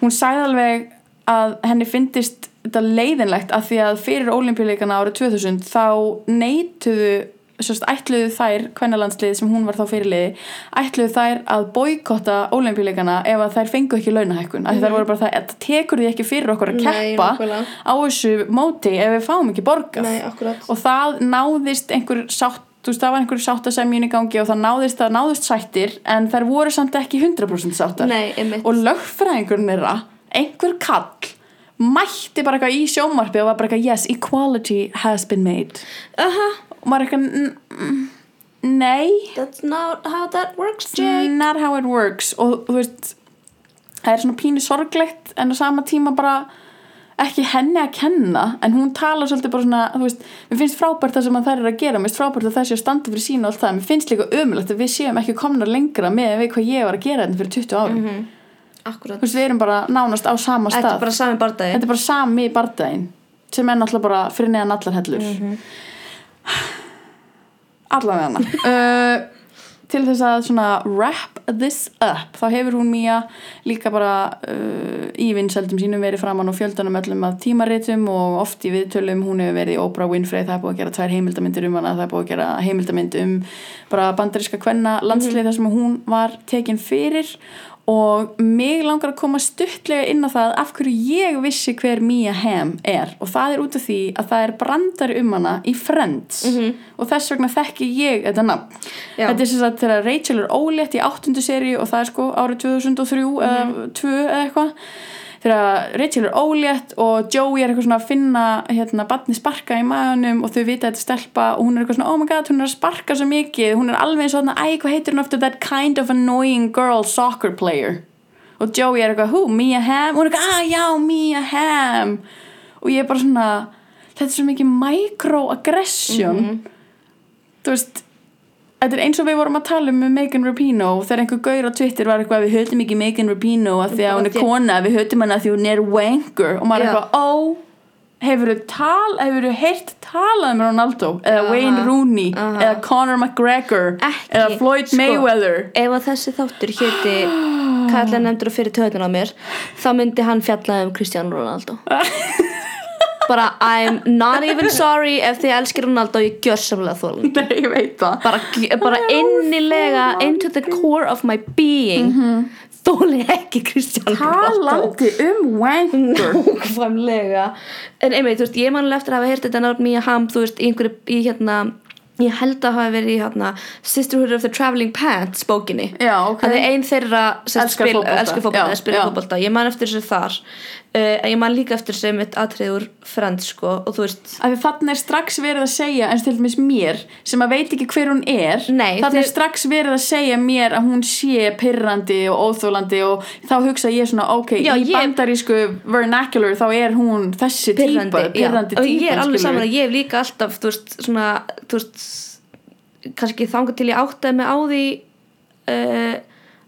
hún sagði alveg að henni fyndist þetta leiðinlegt að því að fyrir olimpíuleikana árið 2000 þá neituðu sérst, ætluðu þær kvennalandslið sem hún var þá fyrirliði ætluðu þær að boykotta olimpíuleikana ef að þær fengu ekki launahækkun. Af því þær voru bara það, þetta tekur því ekki fyrir okkur að Nei, keppa nákvæmlega. á þessu móti ef við fáum ekki borgað. Nei, og það náðist einhver sátt þú veist, það var einhver sáttasemjun í gangi og það náðist, það náðist sættir en þær voru samt ekki 100% sáttar. Nei, og lögfræðingurinn þeirra einhver kall mætti bara eitthvað í sjómarfi og var bara eitthvað yes, equality has been made. Aha, og maður eitthvað "N- mm, nei, that's not how that works, Jake. Not how it works. Og þú veist það er svona pínu sorglegt en á sama tíma bara ekki henni að kenna. En hún talar svolítið bara svona þú veist, mér finnst frábært það sem að þær eru að gera. Mér finnst frábært að það sé að standa fyrir sína og allt það. Mér finnst líka ömulegt að við séum ekki komnar lengra með við hvað ég var að gera þetta fyrir 20 árum. Akkurat. Þú veist, við erum bara nánast á sama Þetta stað. er bara sami bardagi þetta er bara sami bardaginn sem er náttúrulega bara fyrir neðan allar hellur. Mhm. Allavega uh, til þess að svona wrap this up þá hefur hún Mía líka bara uh, í vinsældum sínum verið framann og fjöldanum öllum að tímaritum og oft í viðtölum. Hún hefur verið í Oprah Winfrey það er búið að gera tvær heimildamindir um hana það er búið að gera heimildamind um bara bandaríska kvenna landslið þar sem hún var tekin fyrir og mig langar að koma stuttlega inn á það af hverju ég vissi hver Mia Hamm er. Og það er út af því að það er brandari um hana í Friends. Og þess vegna þekki ég þetta nafn. Já. þetta er sem sagt þegar Rachel er ólétt í áttundu seri og það er sko árið 2003 eða 2 eða eitthvað þegar Rachel er ólétt og Joey er eitthvað svona að finna hérna batni sparka í maðunum og þau vita að þetta stelpa og hún er eitthvað svona oh my god hún er að sparka svo mikið. Hún er alveg eins og þarna æ hvað heitir hún aftur? That kind of annoying girl soccer player. Og Joey er eitthvað who? Mia Hamm? Og hún er eitthvað ah já Mia Hamm. Og ég er bara svona þetta er svo mikið microaggression. Þú veist Þetta er eins og við vorum að tala um Megan Rapino þegar einhver gaur á Twitter var eitthvað við höfum ekki Megan Rapino að því að hún er kona við höfum hana að því hún er wanker og maður er eitthvað, ó hefur þú tal, hefur þú heyrt talað með Ronaldo eða Aha. Wayne Rooney Aha. eða Conor McGregor Ekki, eða Floyd sko. Mayweather ef að þessi þáttur héti kallar nefndur og fyrir töðun á mér þá myndi hann fjalla um Cristiano Ronaldo bara I'm not even sorry ef þið elskir Ronaldo ég gjör samlega þólan Nei, ég veit það. Bara, bara innilega into the core of my being. Þóli ekki Cristiano Ronaldo. Talandi um wanker. Nákvæmlega. En einmitt, þú veist, ég man alveg eftir að hafa heyrt þetta nátt Mia Hamm, þú veist, einhverju í hérna ég held að hafa verið í hérna Sisterhood of the Traveling Pants bókinni. Já, ok. Það er ein þeirra Elskar fótbolta. Ég man eftir þessu þar en ég man líka eftir sem eitt atriður Friends, sko, og þú veist að því þannig er strax verið að segja eins til dæmis mér sem að veit ekki hver hún er Nei, þannig er þið- strax verið að segja mér að hún sé pirrandi og óþólandi og þá hugsa ég svona ok, Já, í ég- bandarísku vernacular þá er hún þessi pirrandi, típa, pirrandi já. og ég típa er alveg saman að ég hef líka alltaf þú veist, svona þú veist, kannski þangað til ég áttaði mig á því uh,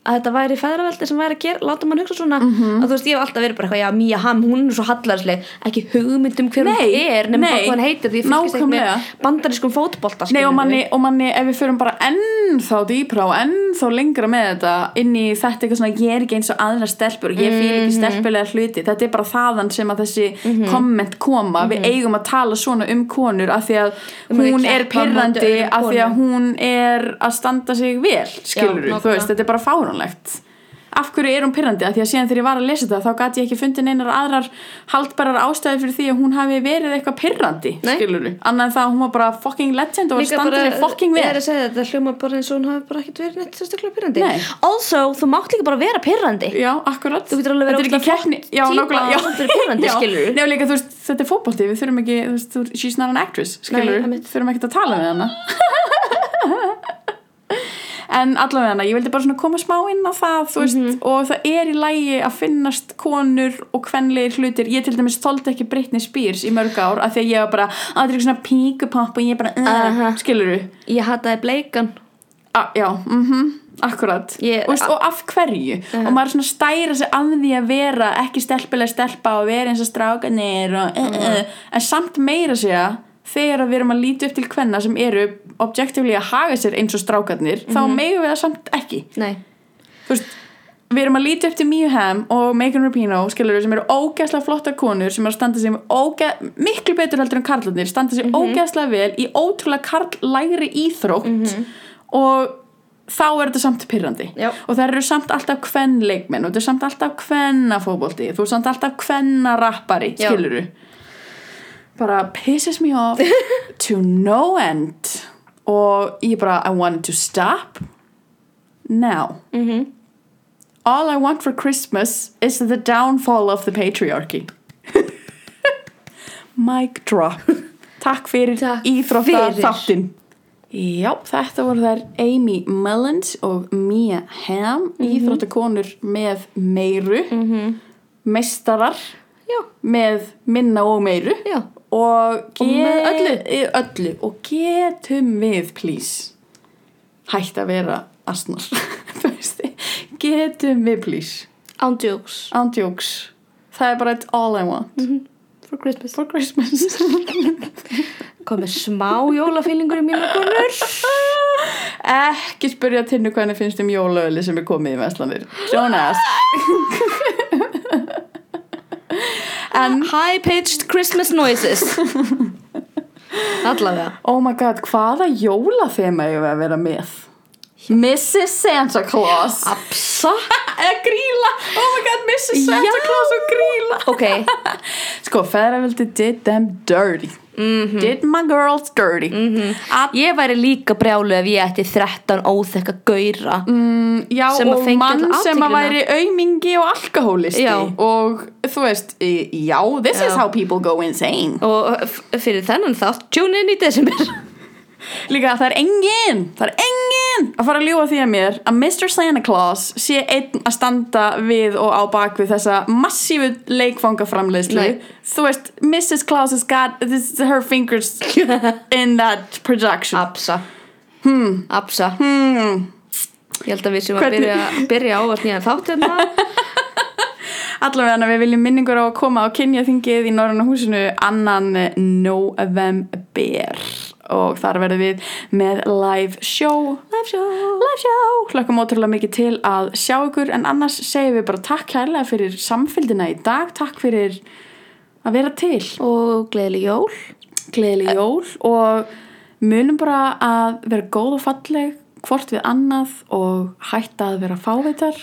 að þetta væri fæðraveldi sem væri að gera, láta mann hugsa svona Mhm. að þú veist, ég hef alltaf verið bara eitthvað, já, Mía Hamm hún er svo hallarsleg, ekki hugmyndum hver hún er, nema hvað hann heitir því ég fylgist ekki með bandarískum fótbolta Nei og manni, og manni ef við förum bara ennþá dýpra og ennþá lengra með þetta inn í þetta eitthvað svona ég er ekki eins og aðra stelpur og ég Mhm. ekki stelpulega hluti. Þetta er bara þaðan sem að þessi komment koma, við eigum að tala svona um konur af því að Um hún er pirrandi af því að hún er að standa sig vel, skilur nákvæmlega. þú veist, þetta er bara fáránlegt af hverju er hún pirrandi, af því að síðan þegar ég var að lesa þetta þá gæti ég ekki fundið neinar aðrar haldbærar ástæði fyrir því að hún hafi verið eitthvað pirrandi, Nei. skilur annað en það að hún var bara fucking legend og var sig fucking ég vel er að segja þetta, hljóma bara eins og hún hafi bara ekkert verið neitt sérstaklega pyrrandi Nei. also, þú mátt líka bara vera pyrrandi Já, akkurat Þú getur alveg verið er keppni flott típa já. skilurðu. Nei, og líka, þú veist, þetta er fótbolti Við þurfum ekki, þú veist, þú- she's not an actress Skilur, einmitt. við þurfum ekki að tala með hana En allavega ég vildi bara koma smá inn á það, þú veist, Mhm. og það er í lægi að finnast konur og kvenlegir hlutir. Ég til dæmis þóldi ekki Britney Spears í mörg ár af því að ég var bara, að þetta er eitthvað svona píkupopp og ég bara, uh, Aha. skilur ég hataði bleikan A, já, mhm, akkurat Ég- og, og af hverju og maður svona að stæra sig að því að vera ekki stelpilega stelpa og vera eins og strákanir og, uh, uh, en samt meira segja þegar við erum að líti upp til kvenna sem eru objectively að haga sér eins og strákarnir þá megum við það samt ekki. Nei, þú veist við erum að líti upp til Mia Hamm og Megan Rapinoe skilur sem eru ógeðslega flottar konur sem eru að standa sig ógeð, miklu betur heldur en karlarnir standa sig ógeðslega vel í ótrúlega karlægri íþrótt og þá er þetta samt pyrrandi Já. og það eru samt alltaf kvenn leikmenn og þetta er samt alltaf kvenna fótbolti þú er samt alltaf kvenna rappari Já. skiluru bara pisses me off to no end og ég bara I wanted to stop now Mhm. all I want for Christmas is the downfall of the patriarchy mic drop takk fyrir Takk íþrótta fyrir. þáttinn Já, þetta voru þær Amy Mullins og Mia Hamm Mhm. íþróttakonur með meiru meistarar Já. með minna og meiru Já. Og, Og með öllu. öllu. Og getum við please hætt að vera asnar? Getum við please? Ándjóks það er bara all I want. For Christmas. For Christmas. Komið smá jólafílingur í mínu konur. Ekki spyrja tinnu hvernig finnst um jólaöli sem er komið í Vestlandir Jonas en high pitched Christmas noises. Allavega. Oh my god hvaða jólathema ég að vera með? Mrs. Santa Claus. Apsa eða gríla oh my god Mrs. Santa Já. Claus og gríla ok, sko feðraveldi did them dirty Mhm. did my girls dirty? Mm ég væri líka brjálu ef ég ætti 13 óþekka gauðra Mm, já og mann sem að væri aumingi og alkohólisti. Já. og þú veist já, this is Já. how people go insane. Og fyrir þennan þátt tune in í desember líka það er engin það er engin að fara að ljúa því að mér að Mr. Santa Claus sé einn að standa við og á bak við þessa massífu leikfangaframleiðslu Nei. þú veist, Mrs. Claus has got this, her fingers in that production Apsa hmm. Apsa hmm. ég held að við sem að byrja, byrja ávart nýjan þátt hérna allavega við viljum minningur á að koma á kynjaþingið í Norræna húsinu annan november og þar verðum við með live show. Live show, live show. Hlökkum ótrúlega mikið til að sjá ykkur. En annars segjum við bara takk hærlega fyrir samfélgina í dag, takk fyrir að vera til. Og gleðileg jól, gleðileg jól. Og munum bara að vera góð og falleg hvort við annað og hætta að vera fávitar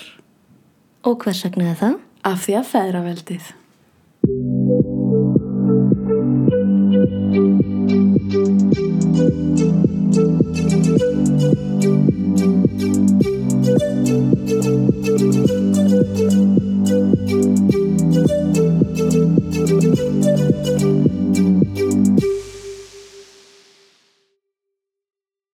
og hvers vegna það? af því að feðra veldið thank you